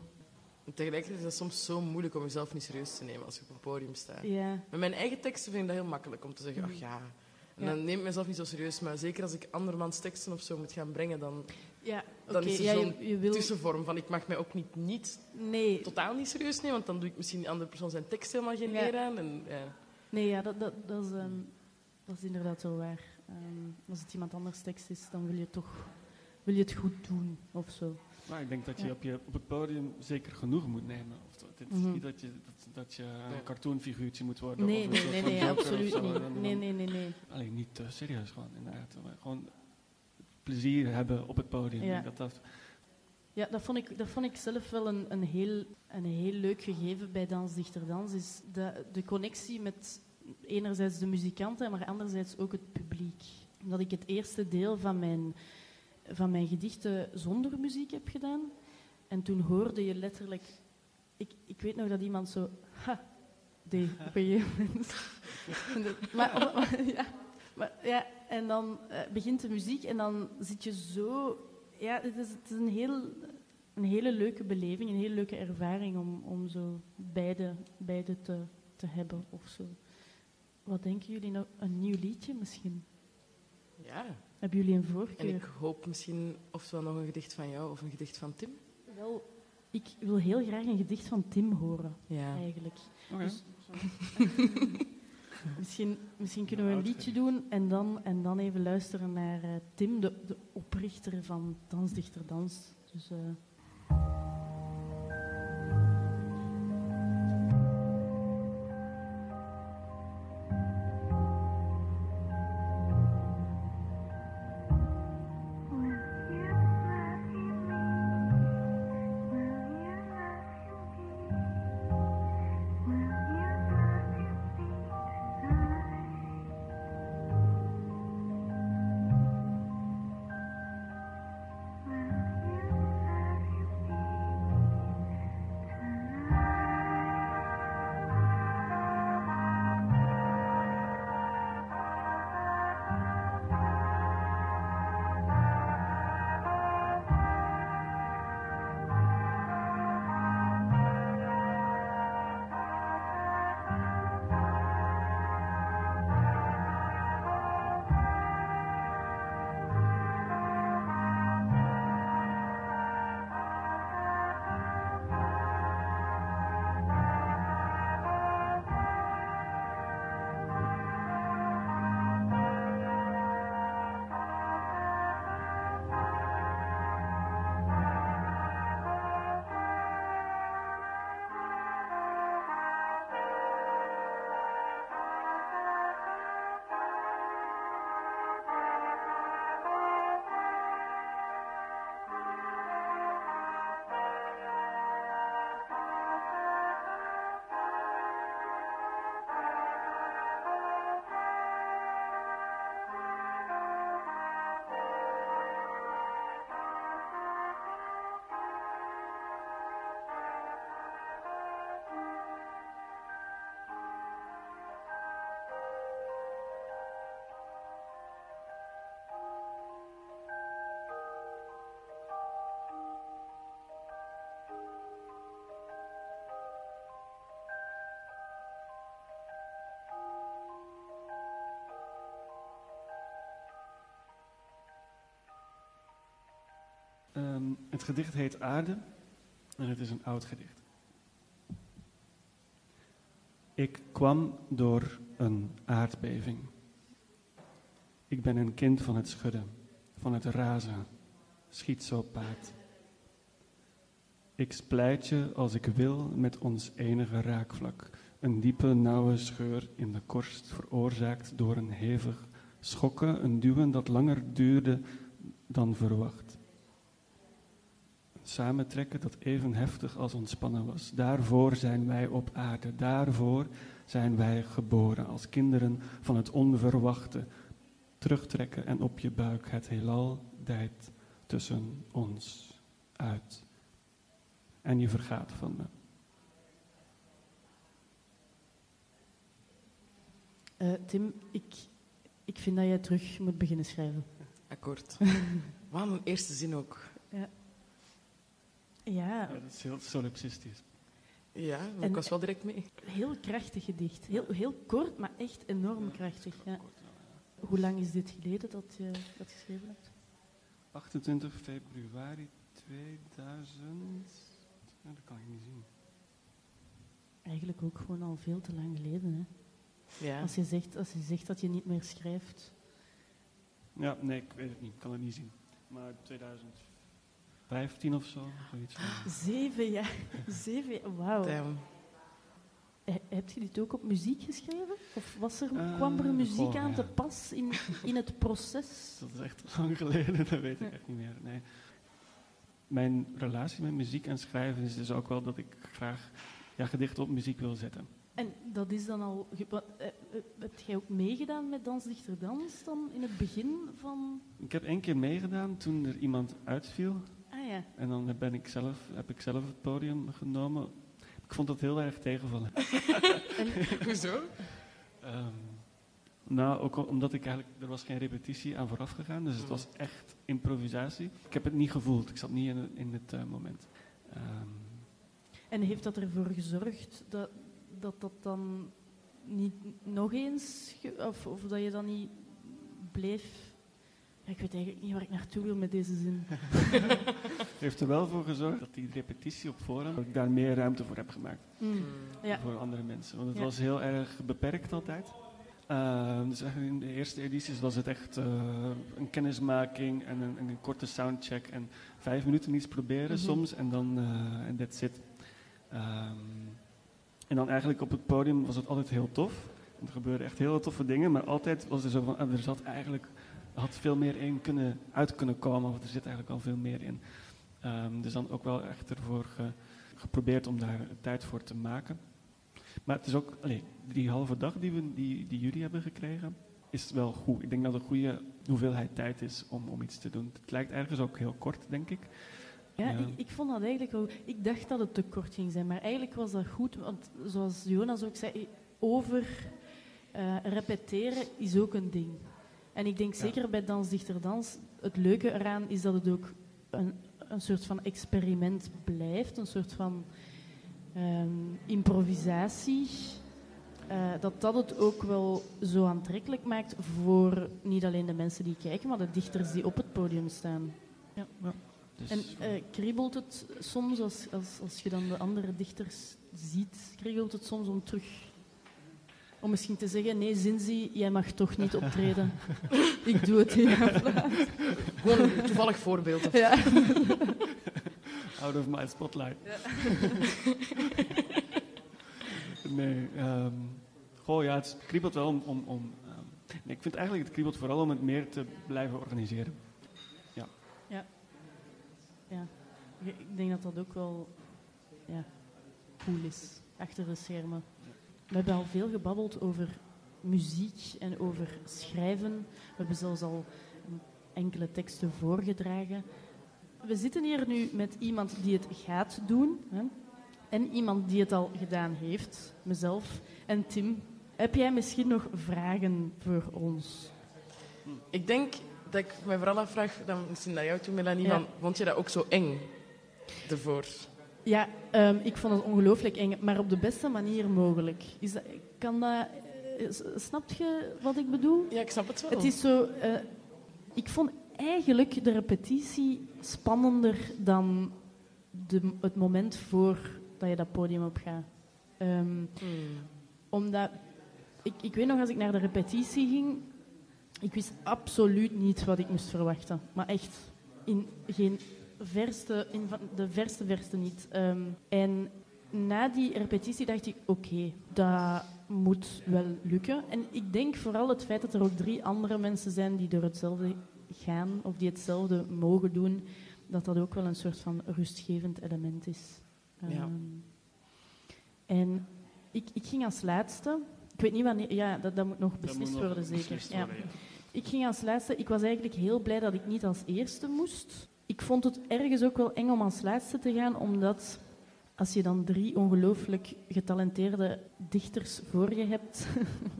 S2: Tegelijkertijd is het soms zo moeilijk om jezelf niet serieus te nemen als je op een podium staat.
S1: Ja,
S2: Met mijn eigen teksten vind ik dat heel makkelijk om te zeggen, ach ja. En dan neem ik mezelf niet zo serieus, maar zeker als ik andermans teksten of zo moet gaan brengen, dan,
S1: ja
S2: dan is er zo'n
S1: wil...
S2: tussenvorm van ik mag mij ook niet, niet
S1: Nee,
S2: totaal niet serieus nemen, want dan doe ik misschien die andere persoon zijn tekst helemaal geen eer aan. En, ja.
S1: Nee, ja, dat, dat, dat, is, ehm, dat is inderdaad wel waar. Ehm, als het iemand anders tekst is, dan wil je toch wil je het goed doen of zo.
S3: Maar ik denk dat je
S1: Ja.
S3: op, je op het podium zeker genoeg moet nemen. Of dat, het is
S1: Mhm.
S3: niet dat je, dat, dat je
S2: Ja.
S3: een cartoonfiguurtje moet worden.
S1: Nee,
S3: of
S1: nee, nee, nee, absoluut niet. Nee, nee, nee, nee.
S3: Alleen niet te serieus gewoon, inderdaad. Gewoon plezier hebben op het podium.
S1: Ja.
S3: Ik denk Dat dat,
S1: Ja, dat vond ik, dat vond ik zelf wel een, een, heel, een heel leuk gegeven bij Dans Dichter Dans. Is de, de connectie met enerzijds de muzikanten, maar anderzijds ook het publiek. Omdat ik het eerste deel van mijn, van mijn gedichten zonder muziek heb gedaan. En toen hoorde je letterlijk... Ik, ik weet nog dat iemand zo... Ha, deed op een maar, maar- ja, maar, ja, en dan eh, begint de muziek en dan zit je zo... Ja, het is, het is een, heel, een hele leuke beleving, een hele leuke ervaring om, om zo beide, beide te, te hebben of zo. Wat denken jullie nou? Een nieuw liedje misschien?
S2: Ja,
S1: Hebben jullie een
S2: en
S1: voorkeur?
S2: ik hoop misschien ofwel nog een gedicht van jou of een gedicht van Tim.
S1: Wel, ik wil heel graag een gedicht van Tim horen,
S2: Ja.
S1: eigenlijk.
S3: Oké.
S1: Dus- Misschien, misschien kunnen we een liedje doen en dan, en dan even luisteren naar eh, Tim, de, de oprichter van Dans Dichter Dans. Dus, eh,
S3: Ehm, het gedicht heet Aarde en het is een oud gedicht. Ik kwam door een aardbeving. Ik ben een kind van het schudden, van het razen, schiet zo paard. Ik splijt je als ik wil met ons enige raakvlak. Een diepe, nauwe scheur in de korst veroorzaakt door een hevig schokken, een duwen dat langer duurde dan verwacht. Samentrekken dat even heftig als ontspannen was. Daarvoor zijn wij op aarde, daarvoor zijn wij geboren als kinderen van het onverwachte. Terugtrekken en op je buik, het heelal dijt tussen ons uit. En je vergaat van me.
S1: eh, Tim, ik, ik vind dat jij terug moet beginnen schrijven.
S2: Akkoord. Een eerste zin ook.
S1: Ja,
S3: Ja, dat is heel solipsistisch.
S2: Ja, maar
S1: En-
S2: ik was wel direct mee.
S1: heel krachtig gedicht. Heel, heel kort, maar echt enorm krachtig. Ja. Hoe lang is dit geleden dat je dat geschreven hebt?
S3: 28 februari 2000. Ja, dat kan ik niet zien.
S1: Eigenlijk ook gewoon al veel te lang geleden. Hè?
S2: Ja.
S1: Als, je zegt, als je zegt dat je niet meer schrijft.
S3: Ja, nee, ik weet het niet. Ik kan het niet zien. maar 2015 of zo. Zoiets.
S1: Zeven jaar. Zeven jaar. Wauw. He- Heb je dit ook op muziek geschreven? Of was er,
S3: Eh,
S1: kwam er muziek aan
S3: ja.
S1: te pas in, in het proces?
S3: Dat is echt lang geleden, dat weet ik echt niet meer. Nee. Mijn relatie met muziek en schrijven is dus ook wel dat ik graag ja, gedichten op muziek wil zetten.
S1: En dat is dan al... eh, eh, heb jij ook meegedaan met Dans Dichter Dans dan in het begin van...
S3: Ik heb één keer meegedaan toen er iemand uitviel.
S1: Ja.
S3: En dan ben ik zelf, heb ik zelf het podium genomen. Ik vond dat heel erg tegenvallen.
S1: En,
S2: Hoezo?
S3: Ehm, nou, ook omdat ik eigenlijk... Er was geen repetitie aan vooraf gegaan, dus het was echt improvisatie. Ik heb het niet gevoeld, ik zat niet in het, in het eh, moment. Ehm,
S1: en heeft dat ervoor gezorgd dat dat, dat dan niet nog eens... of, of dat je dan niet bleef... Ja, ik weet eigenlijk niet waar ik naartoe wil met deze zin.
S3: heeft er wel voor gezorgd dat die repetitie op voorhand, dat ik daar meer ruimte voor heb gemaakt.
S1: Mm. Ja.
S3: Voor andere mensen. Want het
S1: Ja.
S3: was heel erg beperkt altijd. Ehm, dus eigenlijk in de eerste edities was het echt eh, een kennismaking en een, en een korte soundcheck en vijf minuten iets proberen
S1: Mhm.
S3: soms en dan eh, en that's it. Ehm, en dan eigenlijk op het podium was het altijd heel tof. Er gebeurden echt heel toffe dingen, maar altijd was er zo van, ah, er zat eigenlijk, had veel meer in kunnen, uit kunnen komen, of er zit eigenlijk al veel meer in. Ehm, dus dan ook wel echt ervoor ge- geprobeerd om daar tijd voor te maken. Maar het is ook, allee, die halve dag die, we, die, die jullie hebben gekregen, is wel goed. Ik denk dat het een goede hoeveelheid tijd is om, om iets te doen. Het lijkt ergens ook heel kort, denk ik.
S1: Ja,
S3: Ja.
S1: Ik, ik vond dat eigenlijk wel... Ik dacht dat het te kort ging zijn, maar eigenlijk was dat goed. Want zoals Jonas ook zei, over eh, repeteren is ook een ding. En ik denk
S3: Ja.
S1: zeker bij Dans Dichter Dans, het leuke eraan is dat het ook een, een soort van experiment blijft. Een soort van ehm, improvisatie. Eh, dat dat het ook wel zo aantrekkelijk maakt voor niet alleen de mensen die kijken, maar de dichters die op het podium staan.
S3: Dus,
S1: En eh, kriebelt het soms, als, als, als je dan de andere dichters ziet, kriebelt het soms om terug... Om misschien te zeggen, nee, Zinzi, jij mag toch niet optreden. Ik doe het in jouw plaats.
S2: Gewoon een toevallig voorbeeld. Of...
S1: Ja.
S3: Out of my spotlight. nee, ehm goh, ja, het kriebelt wel om... om, om ehm, nee, ik vind eigenlijk het kriebelt vooral om het meer te blijven organiseren.
S1: ja. Ik ik denk dat dat ook wel ja, cool is, achter de schermen. We hebben al veel gebabbeld over muziek en over schrijven. We hebben zelfs al enkele teksten voorgedragen. We zitten hier nu met iemand die het gaat doen hè? en iemand die het al gedaan heeft, mezelf. En Tim, heb jij misschien nog vragen voor ons?
S2: Ik denk dat ik me vooral afvraag, dan misschien naar jou toe, Melanie,
S1: Ja.
S2: van, vond je dat ook zo eng ervoor?
S1: Ja, ehm, ik vond het ongelooflijk eng, maar op de beste manier mogelijk. Is dat, kan dat, eh, s- snap je wat ik bedoel?
S2: Ja, ik snap het wel.
S1: Het is zo... eh, ik vond eigenlijk de repetitie spannender dan de, het moment voor dat je dat podium op gaat. Ehm,
S2: Hmm.
S1: omdat... Ik, ik weet nog, als ik naar de repetitie ging... Ik wist absoluut niet wat ik moest verwachten. Maar echt, in geen verste, in van de verste verste niet. Ehm, en na die repetitie dacht ik, oké, dat moet wel lukken. En ik denk vooral het feit dat er ook drie andere mensen zijn die door hetzelfde gaan, of die hetzelfde mogen doen, dat dat ook wel een soort van rustgevend element is.
S2: Ja.
S1: Ehm, en ik, ik ging als laatste, ik weet niet wanneer, ja, dat, dat moet nog beslist
S3: moet nog
S1: worden zeker.
S3: beslist
S1: Ja.
S3: ja.
S1: Ik ging als laatste. Ik was eigenlijk heel blij dat ik niet als eerste moest. Ik vond het ergens ook wel eng om als laatste te gaan, omdat als je dan drie ongelooflijk getalenteerde dichters voor je hebt,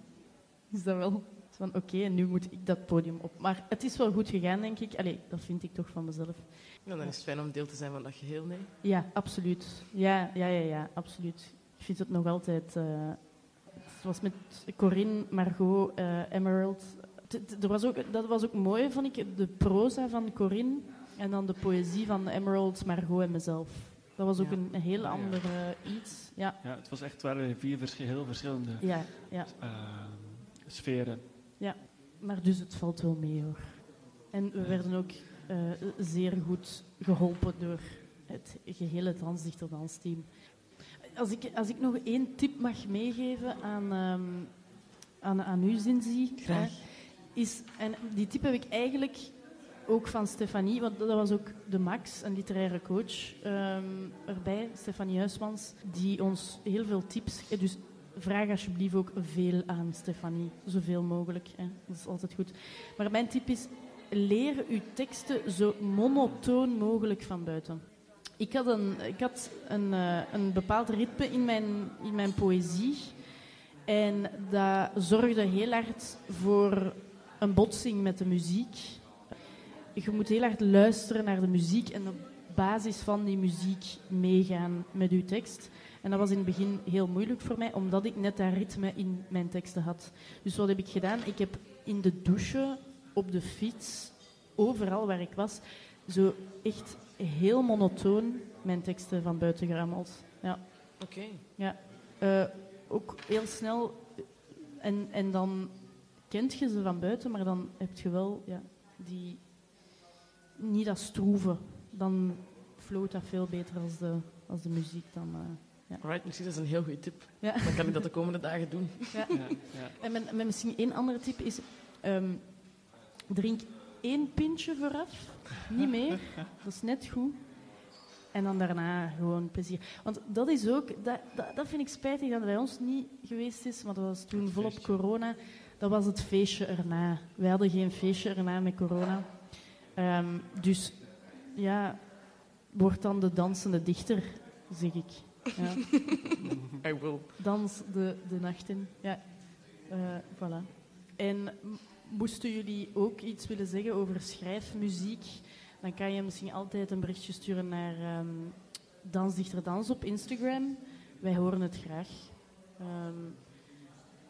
S1: is dat wel van oké, nu moet ik dat podium op. Maar het is wel goed gegaan, denk ik. Allee, dat vind ik toch van mezelf.
S2: Ja, dan is het fijn om deel te zijn van dat geheel, nee?
S1: Ja, absoluut. Ja, ja, ja, ja absoluut. Ik vind het nog altijd. eh, het was met Corinne, Margot, eh, Emerald. T- t- Er was ook, dat was ook mooi, vond ik. De proza van Corinne en dan de poëzie van Emerald, Margot en mezelf. Dat was ook
S2: Ja.
S1: een, een heel
S3: ja.
S1: andere iets. Ja,
S3: Ja, het was echt, het waren vier vers- heel verschillende
S1: ja, ja.
S3: ehm, sferen.
S1: Maar dus het valt wel mee hoor. En we werden ook eh, zeer goed geholpen door het gehele Dansdichter-dansteam. Als ik, als ik nog één tip mag meegeven aan, ehm, aan, aan u, Zinzi,
S2: Graag.
S1: hè, is, en die tip heb ik eigenlijk ook van Stefanie, want dat was ook de Max, een literaire coach, ehm, erbij, Stefanie Huismans, die ons heel veel tips... Dus vraag alsjeblieft ook veel aan Stefanie, zoveel mogelijk. Hè. Dat is altijd goed. Maar mijn tip is, leer uw teksten zo monotoon mogelijk van buiten. Ik had een, ik had een, eh, een bepaald ritme in mijn, in mijn poëzie. En dat zorgde heel hard voor een botsing met de muziek. Je moet heel hard luisteren naar de muziek en op basis van die muziek meegaan met uw tekst. En dat was in het begin heel moeilijk voor mij, omdat ik net dat ritme in mijn teksten had. Dus wat heb ik gedaan? Ik heb in de douche, op de fiets, overal waar ik was, zo echt heel monotoon mijn teksten van buiten gerammeld. Ja.
S2: Oké.
S1: Ja, eh, ook heel snel. En, en dan kent je ze van buiten, maar dan heb je wel ja, die, niet dat stroeven. Dan floot dat veel beter als de, als de muziek. Dan, eh, ja.
S2: Alright, misschien is dat een heel goede tip.
S1: Ja.
S2: Dan kan ik dat de komende dagen doen.
S1: Ja.
S3: Ja, ja.
S1: En mijn, mijn misschien één andere tip is: ehm, drink één pintje vooraf, niet meer. Dat is net goed. En dan daarna gewoon plezier. Want dat is ook, dat, dat, dat vind ik spijtig dat het bij ons niet geweest is, maar dat was toen volop corona. Dat was het feestje erna. Wij hadden geen feestje erna met corona. Ehm, dus ja, wordt dan de dansende dichter, zeg ik. Ja.
S2: I will.
S1: Dans de, de nacht in. Ja, Eh, voilà. En moesten jullie ook iets willen zeggen over schrijfmuziek, dan kan je misschien altijd een berichtje sturen naar ehm Dansdichter Dans op Instagram. Wij horen het graag. Ehm,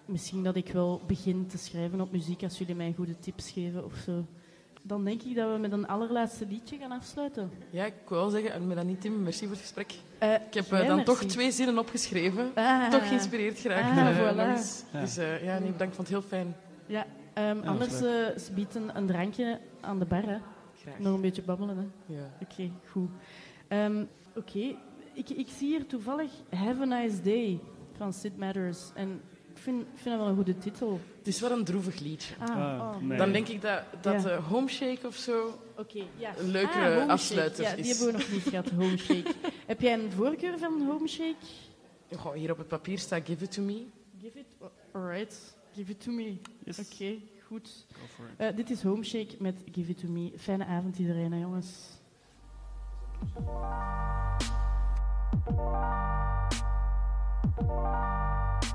S1: misschien dat ik wel begin te schrijven op muziek als jullie mij goede tips geven of zo. Dan denk ik dat we met een allerlaatste liedje gaan afsluiten.
S2: Ja, ik wil wel zeggen, en Melanie Tim, merci voor het gesprek.
S1: Eh,
S2: Ik heb eh, dan
S1: merci.
S2: toch twee zinnen opgeschreven.
S1: Ah.
S2: Toch geïnspireerd geraakt.
S1: Ah,
S2: eh,
S1: voilà.
S3: Ja.
S2: Dus eh, ja, nee, bedankt, vond het heel fijn.
S1: Ja, ehm,
S3: Ja,
S1: anders eh, ze bieden een drankje aan de bar. Hè.
S2: Graag.
S1: Nog een beetje babbelen. Hè.
S2: Ja.
S1: Oké, goed. Ehm, Oké, ik, ik zie hier toevallig Have a Nice Day van Sid Matters. En vind, ik vind dat wel een goede titel.
S2: Het is wel een droevig liedje.
S1: Ah,
S3: Ah,
S1: oh.
S3: nee.
S2: Dan denk ik dat, dat
S1: Ja.
S2: eh, Homeshake of zo...
S1: Oké, ja.
S2: Een leukere
S1: Ah,
S2: afsluiter.
S1: Ja, die
S2: is.
S1: hebben we nog niet gehad, Home Shake. Heb jij een voorkeur van Home Shake?
S2: Goh, hier op het papier staat Give It To Me.
S1: Give it, alright. Give it to me.
S3: Yes.
S1: Oké, goed. Eh, dit is Home Shake met Give It To Me. Fijne avond iedereen, hè, jongens.
S9: You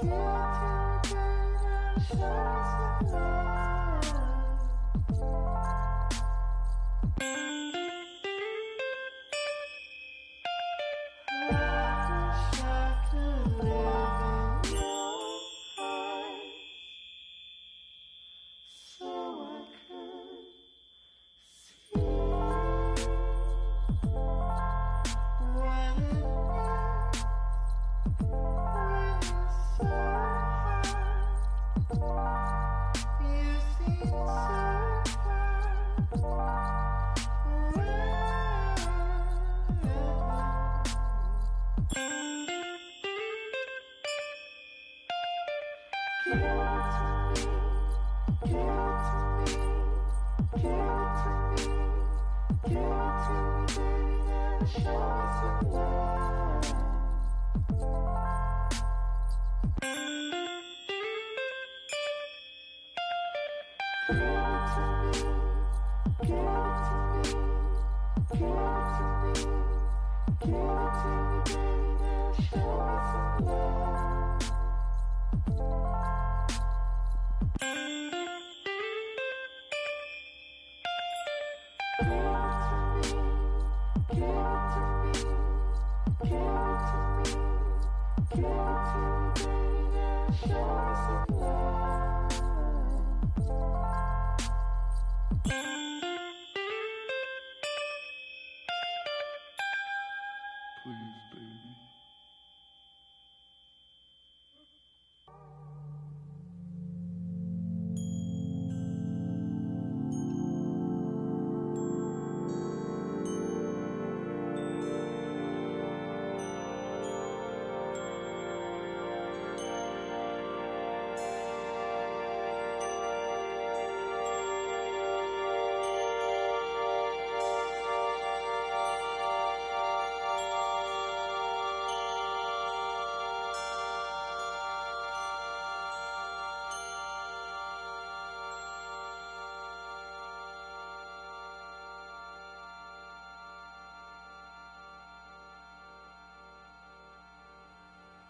S9: You.